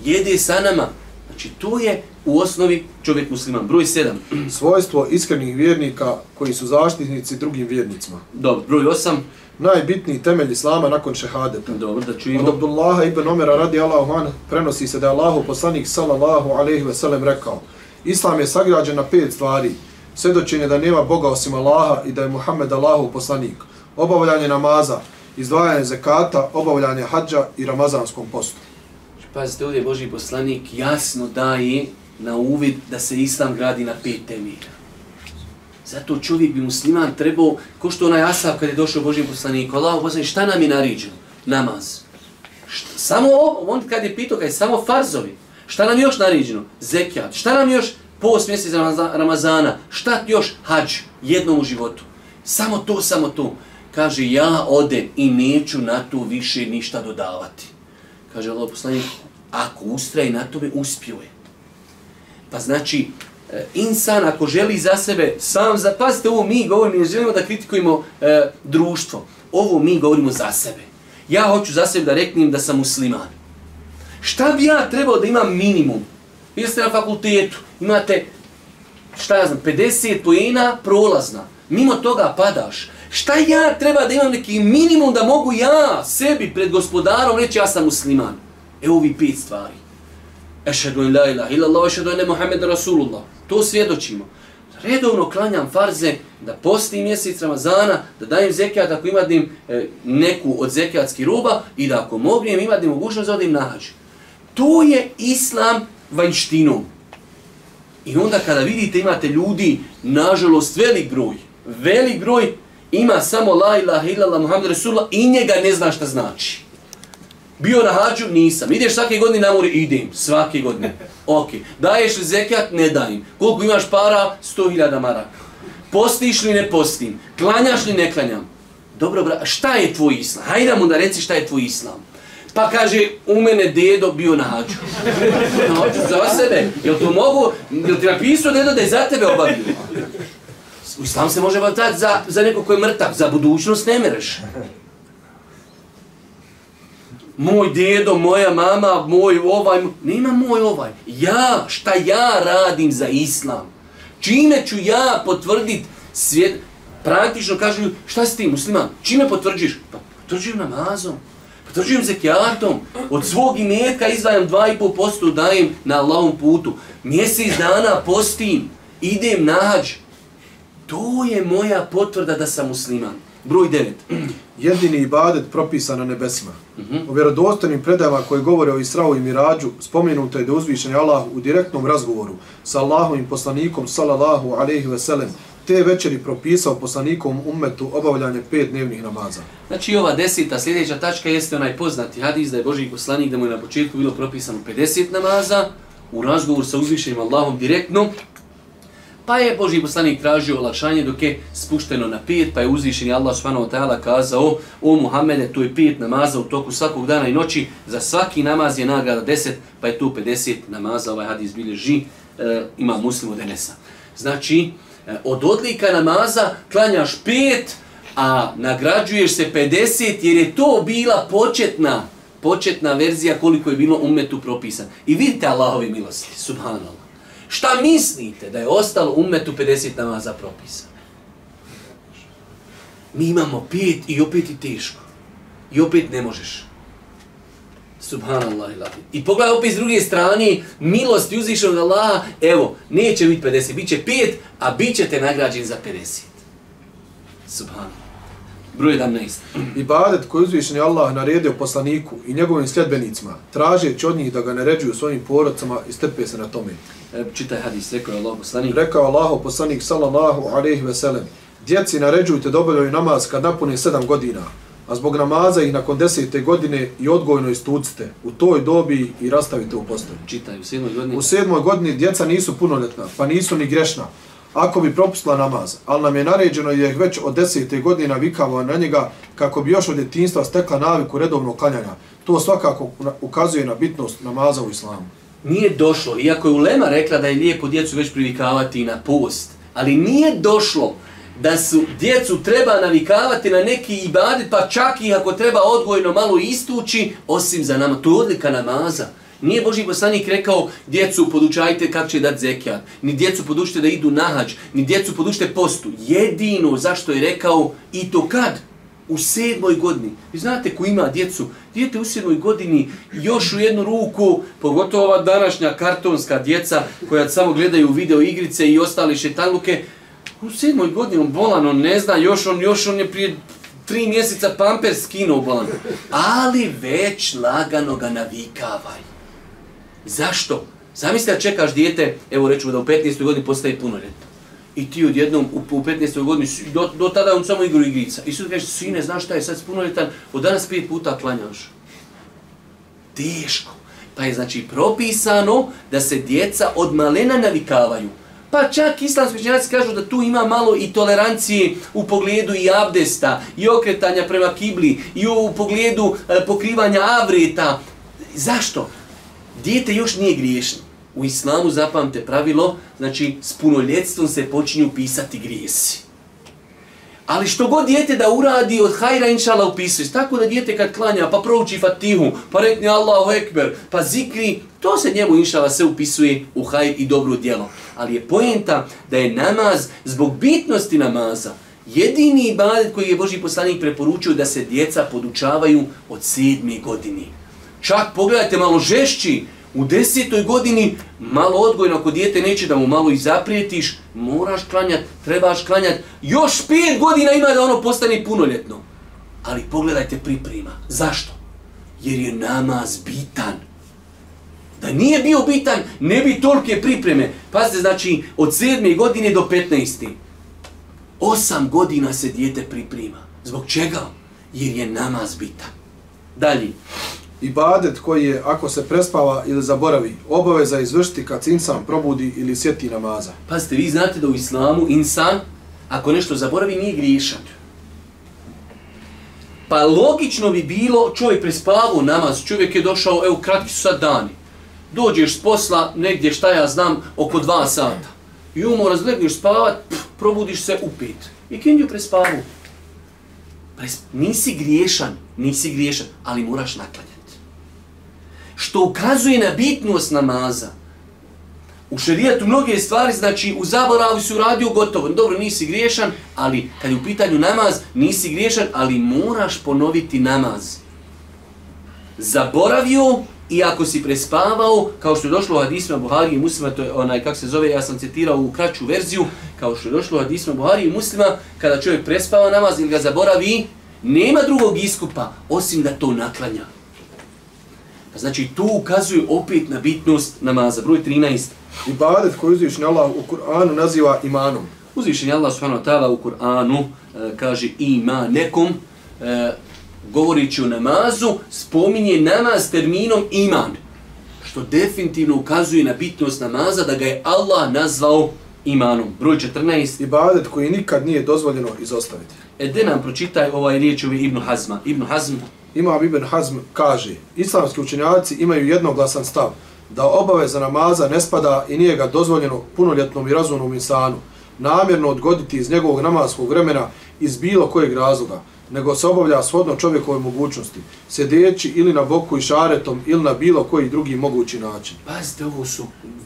jede sa nama. Znači, to je u osnovi čovjek musliman. Broj 7. Svojstvo iskrenih vjernika koji su zaštitnici drugim vjernicima. Dobro, broj 8. Najbitniji temelj Islama nakon šehadeta. Dobro, da Od čujemo. Abdullaha ibn Omera radi Allahu an prenosi se da je Allahu poslanik sallallahu alejhi ve sellem rekao: Islam je sagrađen na pet stvari: svedočenje da nema Boga osim Allaha i da je Muhammed Allahu poslanik, obavljanje namaza, izdvajanje zekata, obavljanje hadža i ramazanskom postu. Pazite, ovdje je Boži poslanik jasno daje na uvid da se Islam gradi na pet temelja. Zato čovjek bi musliman trebao, ko što onaj Asaf kad je došao Božim poslaniku, Allah poslanik, šta nam je nariđeno? Namaz. Šta, samo ovo, on kad je pitao, kad je samo farzovi, šta nam je još nariđeno? Zekijat. Šta nam je još post mjesec Ramazana? Šta još hađ jednom u životu? Samo to, samo to. Kaže, ja odem i neću na to više ništa dodavati. Kaže Allah poslanik, ako ustraje na tome, uspio je. Pa znači, e, insan ako želi za sebe sam, za, pazite ovo mi govorimo, ne želimo da kritikujemo e, društvo. Ovo mi govorimo za sebe. Ja hoću za sebe da reknem da sam musliman. Šta bi ja trebao da imam minimum? Vi ste na fakultetu, imate, šta ja znam, 50 pojena prolazna. Mimo toga padaš. Šta ja treba da imam neki minimum da mogu ja sebi pred gospodarom reći ja sam musliman? Evo ovi pet stvari. Ešhedu in la ilaha illallah, ešhedu ene Muhammed Rasulullah. To svjedočimo. Redovno klanjam farze, da postim mjesec Ramazana, da dajem zekijat ako imadim e, neku od zekijatskih roba i da ako mognem imadim mogućnost da odim na hađ. To je islam vanjštinom. I onda kada vidite imate ljudi, nažalost velik broj, velik broj ima samo la ilaha illallah Muhammed Rasulullah i njega ne zna šta znači. Bio na hađu? Nisam. Ideš svake godine na more? Idem. Svake godine. Ok. Daješ li zekijat? Ne dajem. Koliko imaš para? 100.000 maraka. Postiš li? Ne postim. Klanjaš li? Ne klanjam. Dobro, bra, šta je tvoj islam? Hajde mu da reci šta je tvoj islam. Pa kaže, u mene dedo bio na hađu. Na hađu za sebe. Jel to mogu? Jel ti napisao dedo da je za tebe obavio? U islam se može vatati za, za neko ko je mrtav. Za budućnost ne mereš moj djedo, moja mama, moj ovaj, nema moj ovaj. Ja, šta ja radim za islam? Čime ću ja potvrditi svijet? Praktično kažu, šta si ti musliman? Čime potvrđiš? Pa potvrđujem namazom. Potvrđujem zekijatom. Od svog imetka izdajem 2,5% dajem na Allahom putu. Mjesec dana postim. Idem na hađ. To je moja potvrda da sam musliman. Broj 9. Jedini ibadet propisan na nebesima. U vjerodostojnim predajama koji govore o Israu i Mirađu, spomenuto je da uzvišen je Allah u direktnom razgovoru sa Allahovim poslanikom sallallahu alaihi ve sellem te večeri propisao poslanikom ummetu obavljanje pet dnevnih namaza. Znači ova deseta sljedeća tačka jeste onaj poznati hadis da je Boži poslanik da mu je na početku bilo propisano 50 namaza u razgovor sa uzvišenim Allahom direktno. Pa je Boži poslanik tražio olakšanje dok je spušteno na pet, pa je uzvišen Allah subhanahu wa ta'ala kazao o Muhammede, to je pet namaza u toku svakog dana i noći, za svaki namaz je nagrada 10, pa je tu 50 namaza, ovaj hadis bilježi, e, ima muslim od Enesa. Znači, e, od odlika namaza klanjaš pet, a nagrađuješ se 50 jer je to bila početna početna verzija koliko je bilo umetu propisan. I vidite Allahove milosti, subhanallah. Šta mislite da je ostalo umetu 50 namaza propisan? Mi imamo pet i opet i teško. I opet ne možeš. Subhanallah ilahi. I pogledaj opet s druge strane, milost uzvišenog Allaha, evo, neće biti 50, bit će 5, a bit ćete nagrađeni za 50. Subhanallah. Broj 11. Ibadet koji uzvišen je Allah naredio poslaniku i njegovim sljedbenicima, tražeći od njih da ga naređuju svojim porodcama i strpe se na tome. E, čitaj hadis, rekao je Allah poslanik. Rekao Allah poslanik sallallahu alaihi ve sellem, djeci naređujte da obavljaju namaz kad napune sedam godina, a zbog namaza ih nakon desete godine i odgojno istucite u toj dobi i rastavite u postoju. Čitaj, u sedmoj godini. U sedmoj godini djeca nisu punoljetna, pa nisu ni grešna, ako bi propustila namaz, ali nam je naređeno je već od desete godina vikava na njega kako bi još od djetinstva stekla naviku redovnog klanjanja. To svakako ukazuje na bitnost namaza u islamu. Nije došlo, iako je Ulema rekla da je lijepo djecu već privikavati na post, ali nije došlo da su djecu treba navikavati na neki ibadet, pa čak i ako treba odgojno malo istući, osim za nama. To je odlika namaza. Nije Boži poslanik rekao djecu podučajte kako će dati zekijat, ni djecu podučite da idu na hađ, ni djecu podučite postu. Jedino zašto je rekao i to kad? U sedmoj godini. Vi znate ko ima djecu, djete u sedmoj godini još u jednu ruku, pogotovo ova današnja kartonska djeca koja samo gledaju video igrice i ostali šetaluke, u sedmoj godini on bolan, on ne zna, još on, još on je prije tri mjeseca pamper skinuo bolan. Ali već lagano ga navikavaju. Zašto? Zamisli da čekaš dijete, evo reću da u 15. godini postaje punoljetno. I ti odjednom u, u 15. godini, do, do tada on samo igru igrica. I sud kažeš, sine, znaš šta je sad punoljetan, od danas pet puta klanjaš. Teško. Pa je znači propisano da se djeca od malena navikavaju. Pa čak islamski učenjaci kažu da tu ima malo i tolerancije u pogledu i abdesta, i okretanja prema kibli, i u pogledu e, pokrivanja avreta. Zašto? Dijete još nije griješno. U islamu zapamte pravilo, znači s punoljetstvom se počinju pisati grijesi. Ali što god dijete da uradi od hajra inšala upisuje, tako da dijete kad klanja pa prouči fatihu, pa rekne Allahu ekber, pa zikri, to se njemu inšala se upisuje u hajr i dobro djelo. Ali je pojenta da je namaz zbog bitnosti namaza jedini ibadet koji je Boži poslanik preporučio da se djeca podučavaju od sedme godine. Čak pogledajte malo žešći, u desetoj godini malo odgojno ako dijete neće da mu malo i zaprijetiš, moraš klanjati, trebaš klanjati, još pet godina ima da ono postane punoljetno. Ali pogledajte priprema. Zašto? Jer je namaz bitan. Da nije bio bitan, ne bi tolike pripreme. Pazite, znači, od sedme godine do petnaesti. Osam godina se dijete priprema. Zbog čega? Jer je namaz bitan. Dalje ibadet koji je, ako se prespava ili zaboravi, obaveza izvršiti kad se insan probudi ili sjeti namaza. Pazite, vi znate da u islamu insan, ako nešto zaboravi, nije griješan. Pa logično bi bilo, čovjek prespavao namaz, čovjek je došao, evo, kratki su sad dani. Dođeš s posla, negdje šta ja znam, oko dva sata. I umor, razgledniš spavat, pff, probudiš se u pet. I kendju prespavu. Pres, nisi griješan, nisi griješan, ali moraš naklanjati što ukazuje na bitnost namaza. U šerijatu mnoge stvari, znači u zaboravu si uradio gotovo, dobro, nisi griješan, ali kad je u pitanju namaz, nisi griješan, ali moraš ponoviti namaz. Zaboravio i ako si prespavao, kao što je došlo u hadisma Buhari i muslima, to je onaj, kako se zove, ja sam citirao u kraću verziju, kao što je došlo u hadisma Buhari i muslima, kada čovjek prespava namaz ili ga zaboravi, nema drugog iskupa, osim da to naklanja. Pa znači tu ukazuju opet na bitnost namaza. Broj 13. Ibadet koji uzvišen Allah u Kur'anu naziva imanom. Uzvišen Allah subhanahu wa ta'ala u Kur'anu e, kaže ima nekom, e, govorići o namazu, spominje namaz terminom iman. Što definitivno ukazuje na bitnost namaza da ga je Allah nazvao imanom. Broj 14. Ibadet koji nikad nije dozvoljeno izostaviti. E, de nam pročitaj ovaj riječ ovi Ibnu Hazma. Ibnu Hazm, Imam Ibn Hazm kaže, islamski učenjaci imaju jednoglasan stav da obaveza namaza ne spada i nije ga dozvoljeno punoljetnom i razumnom insanu namjerno odgoditi iz njegovog namaskog vremena iz bilo kojeg razloga, nego se obavlja shodno čovjekove mogućnosti, sjedeći ili na boku i šaretom ili na bilo koji drugi mogući način. pazite, ovo su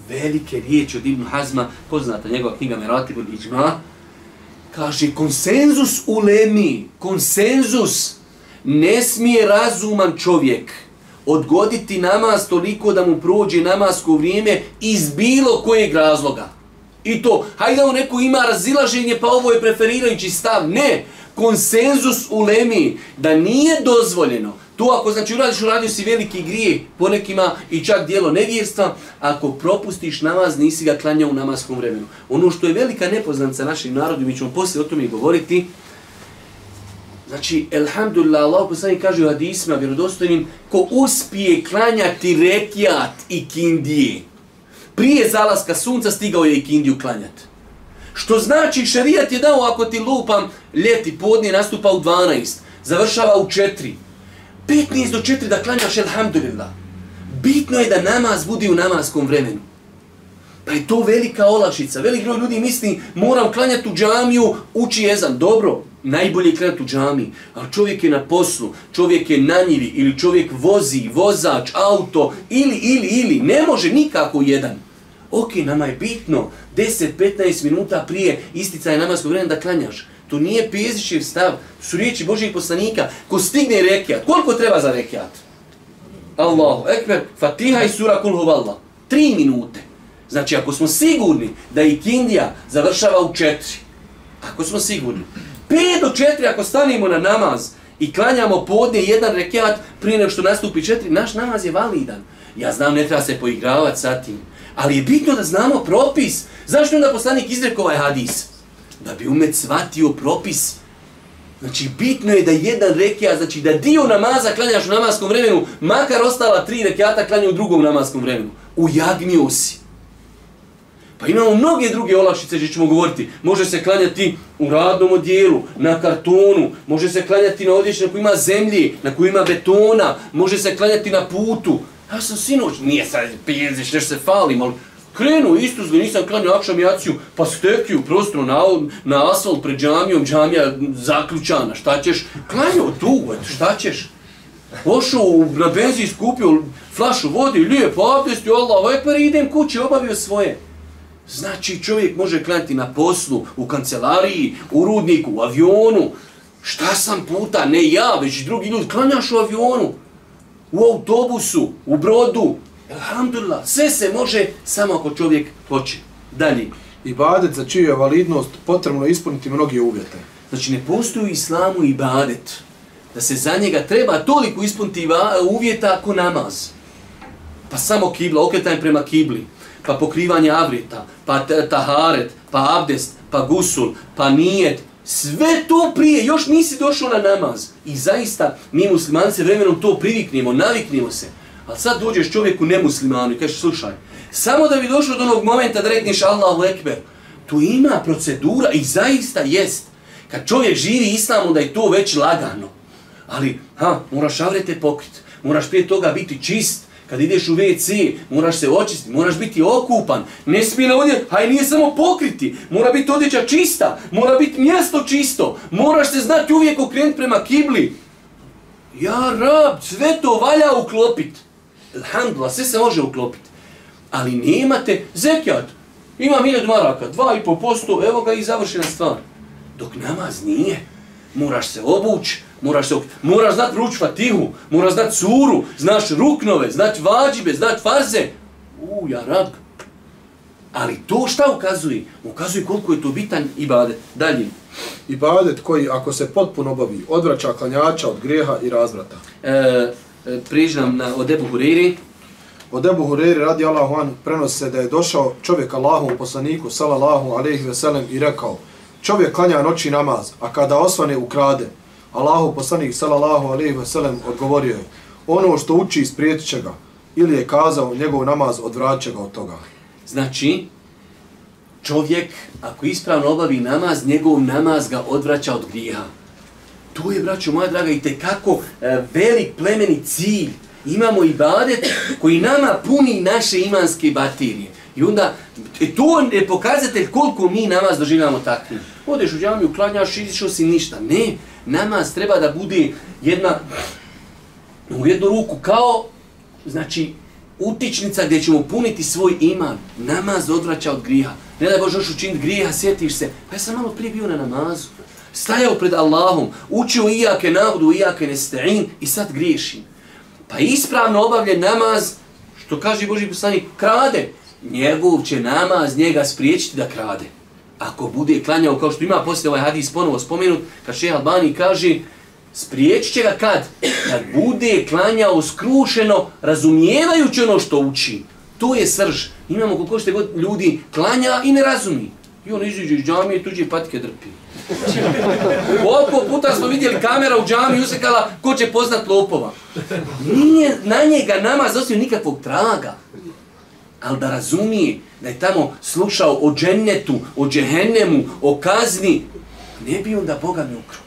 velike riječi od Ibn Hazma, poznata njegova knjiga Meratib Iđma, kaže konsenzus u lemi, konsenzus, ne smije razuman čovjek odgoditi namaz toliko da mu prođe namasko vrijeme iz bilo kojeg razloga. I to, hajde on neko ima razilaženje, pa ovo je preferirajući stav. Ne, konsenzus u lemi, da nije dozvoljeno. To ako znači uradiš, uradio si veliki grije, ponekima i čak dijelo nevjerstva, ako propustiš namaz, nisi ga klanjao u namaskom vremenu. Ono što je velika nepoznanca našim narodu, mi ćemo poslije o tome i govoriti, Znači, elhamdulillah, Allah poslani kaže u hadisima vjerodostojnim, ko uspije klanjati rekiat i kindije, prije zalaska sunca stigao je i kindiju klanjati. Što znači, šarijat je dao, ako ti lupam, ljeti, podnije nastupa u 12, završava u 4, 15 do 4 da klanjaš, elhamdulillah. Bitno je da namaz budi u namaskom vremenu. Pa je to velika olašica. Velik broj ljudi misli, moram klanjati u džamiju, uči jezan. Dobro, najbolje je klanjati u džamiji. Ali čovjek je na poslu, čovjek je na njivi, ili čovjek vozi, vozač, auto, ili, ili, ili. Ne može nikako jedan. Ok, nama je bitno 10-15 minuta prije isticaja namaskog vremena da klanjaš. To nije pezišiv stav, to su riječi Božijeg poslanika. Ko stigne rekiat, koliko treba za rekiat? Allahu ekber, fatiha i sura kul huvallah. Tri minute. Znači, ako smo sigurni da i kindija završava u četiri, ako smo sigurni, pet do četiri ako stanimo na namaz i klanjamo podne jedan rekiat prije nego što nastupi četiri, naš namaz je validan. Ja znam, ne treba se poigravati sa tim, ali je bitno da znamo propis. Zašto onda poslanik izrekao ovaj hadis? Da bi umet shvatio propis. Znači, bitno je da jedan rekiat, znači da dio namaza klanjaš u namaskom vremenu, makar ostala tri rekiata klanja u drugom namaskom vremenu. Ujagnio si. Pa imamo mnoge druge olakšice gdje ćemo govoriti. Može se klanjati u radnom odijelu, na kartonu, može se klanjati na odjeći na koji ima zemlji, na koji ima betona, može se klanjati na putu. Ja sam sinoć, nije sad pijeziš, nešto se falim, ali krenu isto zli, nisam klanio akšam jaciju, pa stekiju prostro na, na asfalt pred džamijom, džamija zaključana, šta ćeš? Klanio tu, eto, šta ćeš? Ošao na benzin, skupio flašu vode, lijepo abdest, Allah, ekber, idem kući, obavio svoje. Znači čovjek može klanjati na poslu, u kancelariji, u rudniku, u avionu. Šta sam puta? Ne ja, već drugi ljudi. Klanjaš u avionu, u autobusu, u brodu. Alhamdulillah, sve se može samo ako čovjek hoće. Dalje. Ibadet za čiju je validnost potrebno ispuniti mnoge uvjete. Znači ne postoji u islamu ibadet da se za njega treba toliko ispuniti uvjeta ako namaz. Pa samo kibla, okretaj prema kibli pa pokrivanje avrita, pa taharet, pa abdest, pa gusul, pa nijet, sve to prije, još nisi došao na namaz. I zaista, mi muslimanci vremenom to priviknemo, naviknemo se. Ali sad dođeš čovjeku nemuslimanu i kažeš, slušaj, samo da bi došao do onog momenta da rekneš Allahu Ekber, tu ima procedura i zaista jest. Kad čovjek živi islamu da je to već lagano. Ali, ha, moraš avrete pokrit, moraš prije toga biti čist, Kad ideš u WC, moraš se očistiti, moraš biti okupan. Ne smije na odjeća, haj nije samo pokriti. Mora biti odjeća čista, mora biti mjesto čisto. Moraš se znati uvijek okrenuti prema kibli. Ja rab, sve to valja uklopit. Alhamdulillah, sve se može uklopit. Ali nemate zekijat. Ima milijed maraka, dva i po posto, evo ga i završena stvar. Dok namaz nije, moraš se obući, moraš se moraš znat ruč fatihu, moraš znat suru, znaš ruknove, znat vađibe, znat farze. U, ja rab. Ali to šta ukazuje? Ukazuje koliko je to bitan ibadet. Dalje. Ibadet koji, ako se potpuno obavi, odvraća klanjača od greha i razvrata. E, e, prižnam na, od Ebu Huriri. Od Ebu Huriri radi Allahu an prenosi se da je došao čovjek Allahom poslaniku, salallahu alaihi veselem, i rekao, čovjek klanja noći namaz, a kada osvane ukrade, Allahu poslanik sallallahu alejhi ve sellem odgovorio je: Ono što uči sprijetit će ga ili je kazao njegov namaz odvraća ga od toga. Znači čovjek, ako ispravno obavi namaz, njegov namaz ga odvraća od grijeha. To je, braćo moja draga, i tekako e, velik plemeni cilj. Imamo i badet koji nama puni naše imanske baterije. I onda, e, to je pokazatelj koliko mi namaz doživljamo takvim. Odeš u džamiju, klanjaš, izišao si ništa. Ne, namaz treba da bude jedna, u jednu ruku, kao, znači, utičnica gdje ćemo puniti svoj iman. Namaz odvraća od griha. Ne da Bože još učiniti griha, sjetiš se. Pa ja sam malo prije bio na namazu. Stajao pred Allahom, učio iake navdu, iake nesta'in i sad griješim. Pa ispravno obavljen namaz, što kaže Boži poslanik, krade. Njegov će namaz njega spriječiti da krade. Ako bude klanjao, kao što ima poslije ovaj hadis ponovo spomenut, kad šeha Albani kaže, spriječit će ga kad? Kad bude klanjao skrušeno, razumijevajući ono što uči. To je srž. Imamo koliko što god ljudi klanja i ne razumi. I on iziđe iz džamije, tuđe patike drpi. Koliko puta smo vidjeli kamera u džami usekala, ko će poznat lopova. Nije na njega nama zosio nikakvog traga. Ali da razumije da je tamo slušao o džennetu, o džehennemu, o kazni, ne bi onda Boga mi ukro.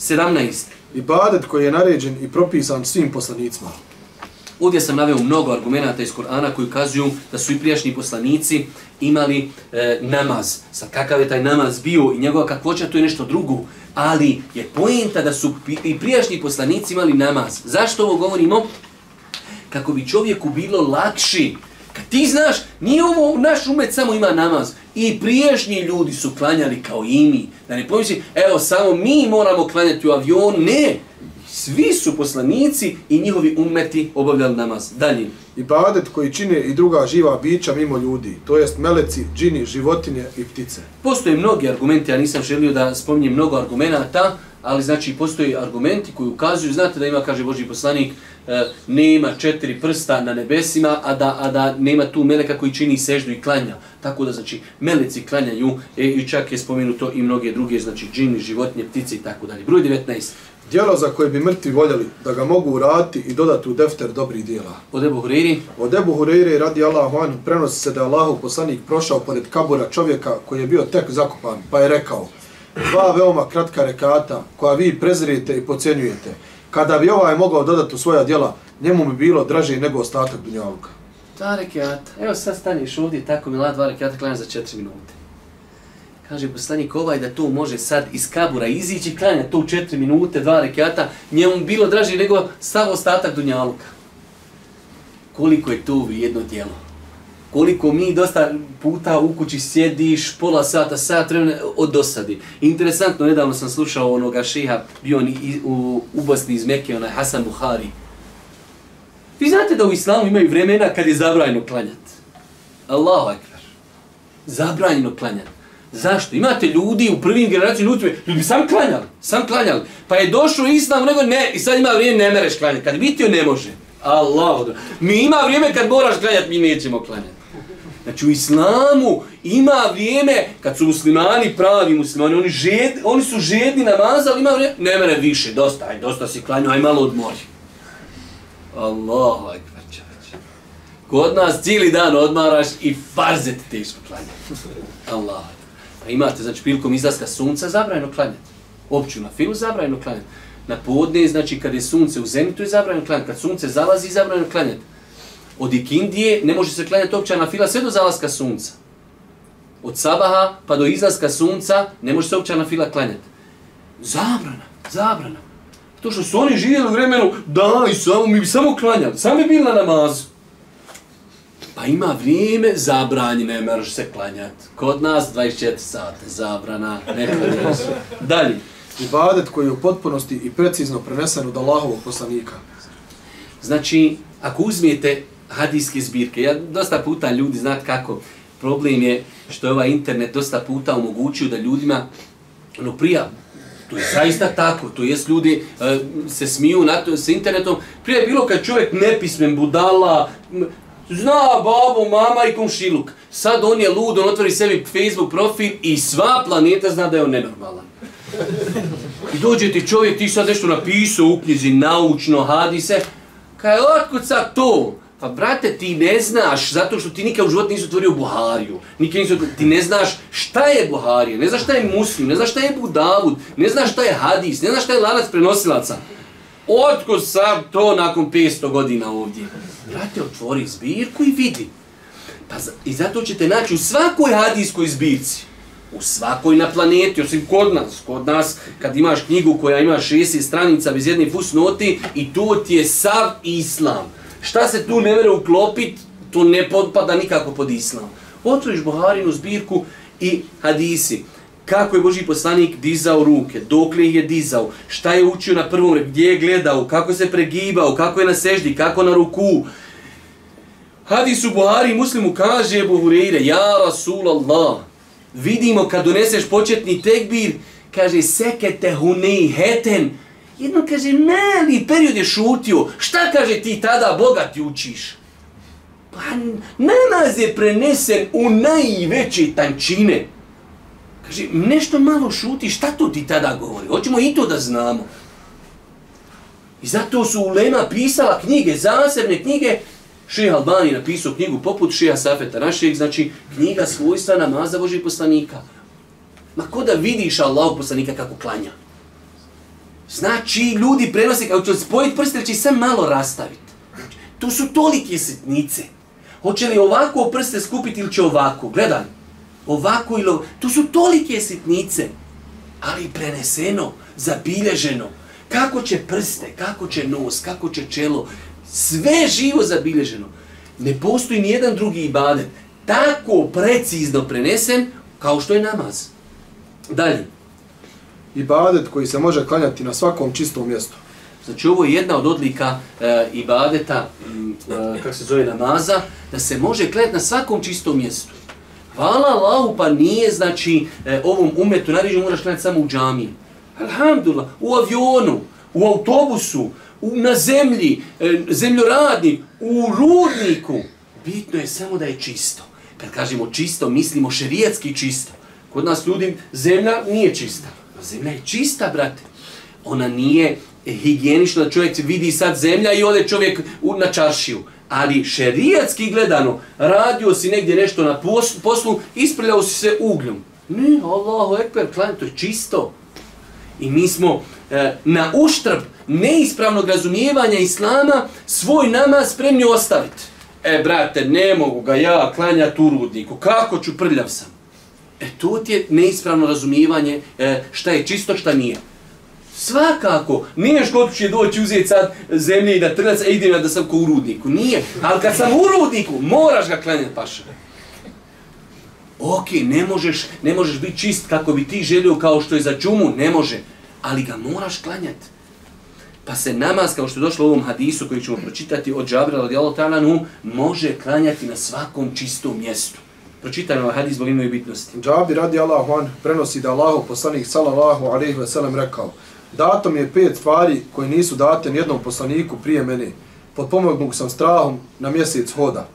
17. Ibadet koji je naređen i propisan svim poslanicima. Ovdje sam naveo mnogo argumenta iz Korana koji ukazuju da su i prijašnji poslanici imali e, namaz. Sa kakav je taj namaz bio i njegova kakvoća, to je nešto drugo. Ali je pojenta da su i prijašnji poslanici imali namaz. Zašto ovo govorimo? Kako bi čovjeku bilo lakši. Kad ti znaš, nije ovo naš umet samo ima namaz. I priješnji ljudi su klanjali kao i mi. Da ne pomisli, evo samo mi moramo klanjati u avion. Ne, svi su poslanici i njihovi umeti obavljali namaz. Dalje. Ibadet koji čine i druga živa bića mimo ljudi, to jest meleci, džini, životinje i ptice. Postoje mnogi argumenti, ja nisam želio da spominjem mnogo argumenta, ali znači postoje argumenti koji ukazuju, znate da ima, kaže Boži poslanik, e, nema četiri prsta na nebesima, a da, a da nema tu meleka koji čini seždu i klanja. Tako da znači meleci klanjaju e, i čak je spomenuto i mnoge druge, znači džini, životinje, ptice i tako dalje. Broj 19. Dijelo za koje bi mrtvi voljeli da ga mogu uraditi i dodati u defter dobrih dijela. Od Ebu Huriri. Od Ebu Huriri radi Allahu anhu prenosi se da je Allahu poslanik prošao pored kabura čovjeka koji je bio tek zakopan, pa je rekao dva veoma kratka rekata koja vi prezirite i pocenjujete. Kada bi ovaj mogao dodati u svoja djela, njemu bi bilo draže nego ostatak dunjaluka. Dva rekata. Evo sad staniš ovdje, tako mi la dva rekata klanjaš za četiri minute. Kaže poslanik ovaj da to može sad iz kabura izići, klanja to u četiri minute, dva rekata, njemu bilo draže nego sav ostatak dunjaluka. Koliko je to jedno djelo? Koliko mi dosta puta u kući sjediš, pola sata, sat vremena od dosadi. Interesantno, nedavno sam slušao onoga šeha, bio on u, u Bosni iz Mekke, onaj Hasan Buhari. Vi znate da u islamu imaju vremena kad je zabranjeno klanjati. Allahu akbar. Zabranjeno klanjati. Zašto? Imate ljudi u prvim generacijama ljudi, ljudi sam klanjali, sam klanjali. Pa je došao islam, nego ne, i sad ima vrijeme, ne mereš klanjati. Kad bitio, ne može. Allah, mi ima vrijeme kad moraš klanjati, mi nećemo klanjati. Znači u islamu ima vrijeme kad su muslimani pravi muslimani, oni, žed, oni su žedni namaza, ali ima vrijeme, ne mene više, dosta, aj, dosta si klanio, aj malo odmori. Allahu akbar, čovječ. Kod nas cijeli dan odmaraš i farzet teško klanjati. Allah, Pa imate, znači, prilikom izlaska sunca, zabranjeno klanjati. Opću na filu, zabranjeno klanjati. Na podne, znači, kad je sunce u zenitu, je zabranjeno klanjati. Kad sunce zalazi, zabranjeno klanjati. Od ikindije ne može se klanjati opća na fila sve do zalaska sunca. Od sabaha pa do izlaska sunca ne može se opća na fila klanjati. Zabrana, zabrana. To što su oni živjeli u vremenu, da, i samo, mi bi samo klanjali, sami bili na namazu. Pa ima vrijeme zabranje, ne moraš se klanjati. Kod nas 24 sata, zabrana, ne klanjaš. Dalje. Ibadet koji je u potpunosti i precizno prenesen od Allahovog poslanika. Znači, ako uzmijete hadijske zbirke, ja dosta puta ljudi, znat kako, problem je što je ovaj internet dosta puta omogućio da ljudima, ono prija, to je zaista tako, to jest ljudi e, se smiju na to, s internetom, prije bilo kad čovjek nepismen, budala, Zna babo, mama i komšiluk. Sad on je lud, on otvori sebi Facebook profil i sva planeta zna da je on nenormalan. I dođe ti čovjek, ti sad nešto napisao u knjizi, naučno, hadi se. Kaj, otkud sad to? Pa brate, ti ne znaš, zato što ti nikad u životu nisi otvorio Buhariju. Nikad nisu, ti ne znaš šta je Buharija, ne znaš šta je Muslim, ne znaš šta je Budavud, ne znaš šta je Hadis, ne znaš šta je lanac prenosilaca. Otko sam to nakon 500 godina ovdje? Brate, otvori zbirku i vidi. Pa za, I zato ćete naći u svakoj hadijskoj zbirci, u svakoj na planeti, osim kod nas, kod nas, kad imaš knjigu koja ima 60 stranica bez jedne fusnoti, i to ti je sav islam. Šta se tu ne vere uklopit, to ne podpada nikako pod islam. Otvoriš Buharinu zbirku i hadisi. Kako je Boži poslanik dizao ruke, dokle ih je dizao, šta je učio na prvom gdje je gledao, kako se pregibao, kako je na seždi, kako na ruku. Hadis u Buhari muslimu kaže Ebu Hureyre, ja Rasulallah, vidimo kad doneseš početni tekbir, kaže sekete hunej heten, jedno kaže mali period je šutio, šta kaže ti tada Boga ti učiš? Pa namaz je prenesen u najveće tančine. Kaže, nešto malo šuti, šta to ti tada govori? Hoćemo i to da znamo. I zato su Ulema pisala knjige, zasebne knjige, Šeha Albani napisao knjigu poput Šeha Safeta našeg, znači knjiga svojstva namaza Božih poslanika. Ma ko da vidiš Allahu poslanika kako klanja? Znači, ljudi prenose, kao će spojiti prste, će sam malo rastaviti. Znači, to su tolike sitnice. Hoće li ovako prste skupiti ili će ovako? Gledaj, ovako ili ovako. To su tolike sitnice, ali preneseno, zabilježeno. Kako će prste, kako će nos, kako će čelo, sve živo zabilježeno. Ne postoji ni jedan drugi ibadet tako precizno prenesen kao što je namaz. Dalje. Ibadet koji se može klanjati na svakom čistom mjestu. Znači ovo je jedna od odlika e, ibadeta, e, kako se zove namaza, da se može klanjati na svakom čistom mjestu. Hvala Allahu, pa nije, znači, e, ovom umetu, naređu moraš klanjati samo u džamiji. Alhamdulillah, u avionu, u autobusu, u, na zemlji, e, zemljoradni, u rudniku. Bitno je samo da je čisto. Kad kažemo čisto, mislimo šerijatski čisto. Kod nas ljudi, zemlja nije čista. Zemlja je čista, brate. Ona nije higijenična da čovjek vidi sad zemlja i ode čovjek u, na čaršiju. Ali šerijatski gledano, radio si negdje nešto na poslu, isprljao si se ugljom. Ne, Allahu ekber, klan, to je čisto. I mi smo e, na uštrb neispravnog razumijevanja islama svoj namaz spremni ostaviti. E, brate, ne mogu ga ja klanjati u rudniku. Kako ću prljav sam? E, to ti je neispravno razumijevanje e, šta je čisto, šta nije. Svakako, nije škod će doći uzeti sad zemlje i da trljac, e idem ja da sam ko u rudniku. Nije, ali kad sam u rudniku, moraš ga klanjati paša. Ok, ne možeš, ne možeš biti čist kako bi ti želio kao što je za džumu, ne može ali ga moraš klanjati. Pa se namaz, kao što je došlo u ovom hadisu koji ćemo pročitati od Džabra radijallahu ta'ala može klanjati na svakom čistom mjestu. Pročitajmo ovaj hadis zbog imaju bitnosti. Džabi radi Allahu an prenosi da Allahu poslanik sallallahu alaihi ve sellem rekao Dato mi je pet stvari koje nisu date jednom poslaniku prije mene. Podpomognut sam strahom na mjesec hoda.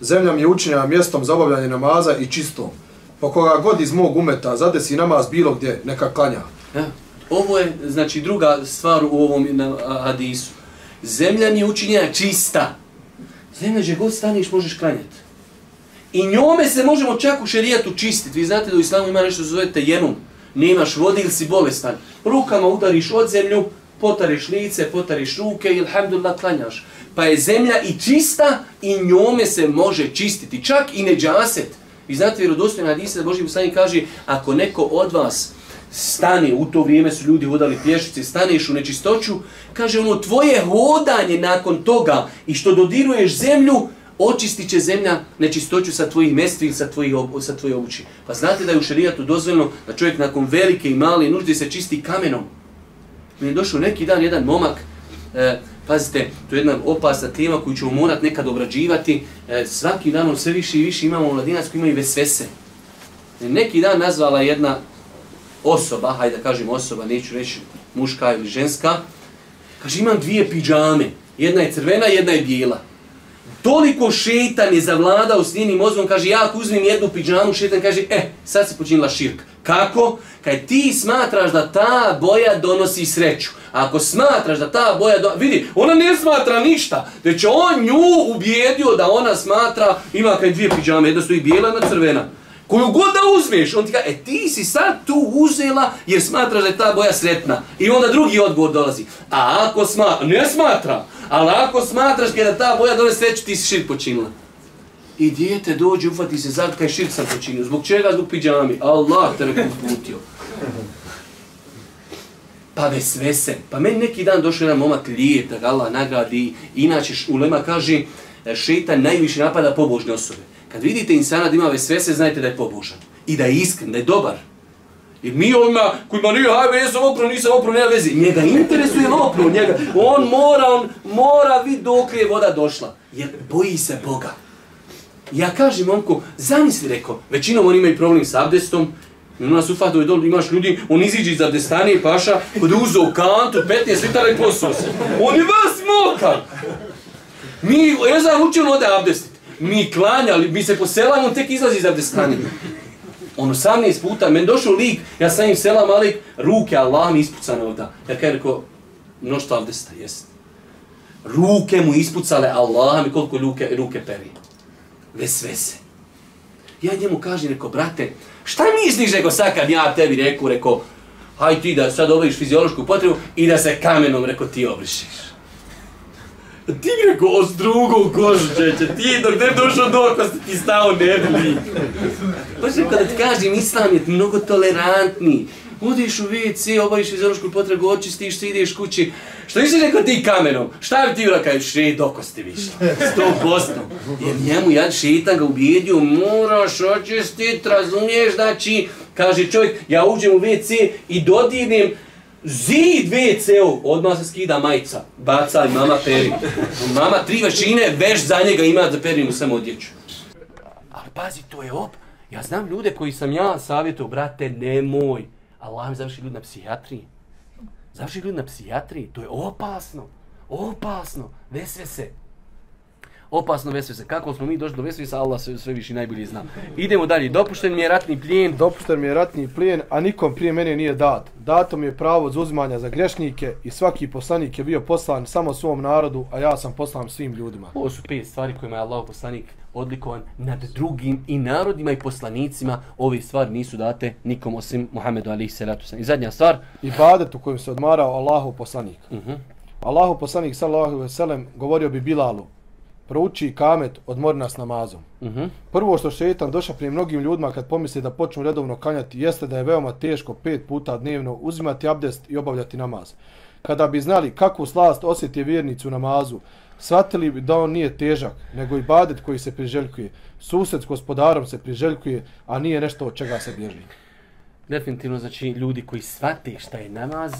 Zemlja mi je učinjena mjestom za obavljanje namaza i čistom. Po koga god iz mog umeta zadesi namaz bilo gdje, neka klanja. Ja. Ovo je, znači, druga stvar u ovom hadisu. Zemlja mi je učinjena čista. Zemlja gdje god staniš možeš klanjati. I njome se možemo čak u šerijatu čistiti. Vi znate da u islamu ima nešto zove tejemum. Nemaš vodi ili si bolestan. Rukama udariš od zemlju, potariš lice, potariš ruke i alhamdulillah klanjaš. Pa je zemlja i čista i njome se može čistiti. Čak i neđaset. Vi znate vjerodostojna hadisa da Boži poslanik kaže ako neko od vas stane, u to vrijeme su ljudi hodali pješice, staneš u nečistoću, kaže ono, tvoje hodanje nakon toga i što dodiruješ zemlju, očistit će zemlja nečistoću sa tvojih mestvi ili sa tvojih, sa tvojih obući. Pa znate da je u šarijatu dozvoljeno da čovjek nakon velike i male nužde se čisti kamenom. Mi je došao neki dan jedan momak, e, pazite, to je jedna opasna tema koju ćemo morat nekad obrađivati, e, svaki dan sve više i više imamo mladinac koji imaju vesvese. E, neki dan nazvala jedna osoba, hajde da kažem osoba, neću reći muška ili ženska, kaže imam dvije pidžame, jedna je crvena, jedna je bijela. Toliko šeitan je zavladao s njenim mozgom, kaže ja ako uzmem jednu pidžamu, šeitan kaže, e, sad se počinila širk, Kako? Kaj ti smatraš da ta boja donosi sreću. Ako smatraš da ta boja donosi... Vidi, ona ne smatra ništa. Već on nju ubijedio da ona smatra... Ima kaj dvije piđame, jedna stoji bijela, jedna crvena. Koju god da uzmeš, on ti kaže, e ti si sad tu uzela jer smatraš da je ta boja sretna. I onda drugi odgovor dolazi. A ako smatra, ne smatra, ali ako smatraš da ta boja dole sreću, ti si šir počinila. I dijete dođe, ufati se, zad kaj šir sam počinio. Zbog čega? Zbog piđami. Allah te neko putio. Pa ves vese. Pa meni neki dan došao jedan momak lijep, da ga Allah nagradi. Inače, ulema kaže, e, šeitan najviše napada pobožne osobe. Kad vidite insana da ima vesvese, znajte da je pobožan. I da je iskren, da je dobar. I mi ovima kojima nije, hajde, jesam opro, nisam opro, nema veze. Njega interesuje opro, njega. On mora, on mora vid dok je voda došla. Jer boji se Boga. Ja kažem momku, zamisli reko, većinom oni imaju problem sa abdestom, I ona sufa u dol, je imaš ljudi, on iziđe iz abdestane i paša, kod je uzao kantu, 15 litara i posuo se. On je vas mokan. Mi, ja znam, učinu ode abdestiti mi klanjali, mi se poselamo, on tek izlazi iz abdestane. On 18 puta, men došao lik, ja sam im selam, alik, ruke Allah mi ispucane ovda. Ja kaj rekao, mnošto abdesta, jest. Ruke mu ispucale Allah mi koliko ruke, ruke peri. Ves vese. Ja njemu kažem, rekao, brate, šta misliš, rekao, sad kad ja tebi rekao, rekao, haj ti da sad obriš fiziološku potrebu i da se kamenom, rekao, ti obrišiš. Ti rekao, os drugo kožu, čeće, ti dok ne došao do okosti, ti stao ne bi. Pa što kada ti kažem, islam je mnogo tolerantni. Odiš u WC, obaviš fiziološku potrebu, očistiš se, ideš kući. Što nisi rekao ti kamenom? Šta bi ti urakao? Še, doko ste višli. Sto posto. Jer njemu ja šetan ga ubijedio, moraš očistiti, razumiješ, znači, kaže čovjek, ja uđem u WC i dodirnem, Zid WC-u, odmah se skida majica, baca i mama peri. Mama tri vešine, veš za njega ima da perinu samo odjeću. Ali pazi, to je op. Ja znam ljude koji sam ja savjetuo, brate, nemoj. Allah mi završi ljudi na psihijatriji. Završi ljudi na psihijatriji, to je opasno. Opasno, vesve se opasno vesvese. Kako smo mi došli do vesvesa, Allah sve, sve više najbolje zna. Idemo dalje. Dopušten mi je ratni plijen. Dopušten mi je ratni plijen, a nikom prije mene nije dat. Dato mi je pravo za uzmanja za grešnike i svaki poslanik je bio poslan samo svom narodu, a ja sam poslan svim ljudima. Ovo su pet stvari kojima je Allah poslanik odlikovan nad drugim i narodima i poslanicima. Ove stvari nisu date nikom osim Muhammedu alaihi salatu. I zadnja stvar. Ibadet u kojem se odmarao Allahu poslanik. Uh mhm. -huh. Allahu poslanik sallallahu alaihi wa sallam govorio bi Bilalu, prouči kamet, odmori nas namazom. Uh mhm. -huh. Prvo što šetan došao prije mnogim ljudima kad pomisli da počnu redovno kanjati jeste da je veoma teško pet puta dnevno uzimati abdest i obavljati namaz. Kada bi znali kakvu slast osjeti vjernicu namazu, shvatili bi da on nije težak, nego i badet koji se priželjkuje. Sused s gospodarom se priželjkuje, a nije nešto od čega se bježi. Definitivno, znači, ljudi koji shvate šta je namaz,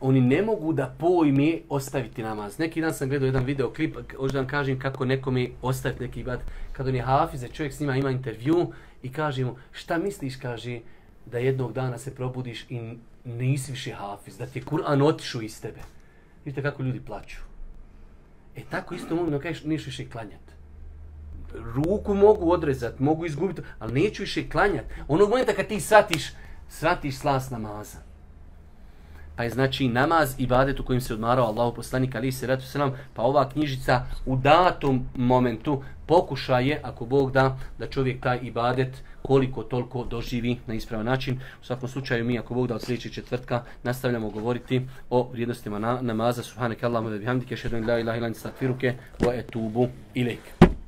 oni ne mogu da pojme ostaviti namaz. Neki dan sam gledao jedan video klip, hoću da vam kažem kako nekome ostaviti neki bad. Kad on je hafize, čovjek s njima ima intervju i kaže mu, šta misliš, kaže, da jednog dana se probudiš i nisi više hafiz, da ti je Kur'an otišu iz tebe. Vidite kako ljudi plaću. E tako isto mogu da kažeš, neću više klanjati. Ruku mogu odrezati, mogu izgubiti, ali neću više klanjati. Onog momenta kad ti satiš, satiš slas namaza pa je znači namaz i badet u kojim se odmarao Allahu poslanik ali se ratu selam pa ova knjižica u datom momentu pokušaje ako Bog da da čovjek taj ibadet koliko toliko doživi na ispravan način. U svakom slučaju mi ako Bog da od sljedećeg četvrtka nastavljamo govoriti o vrijednostima na, namaza. Subhanakallahumma wa bihamdike, ashhadu an la ilaha illa anta astaghfiruke wa atubu ilaik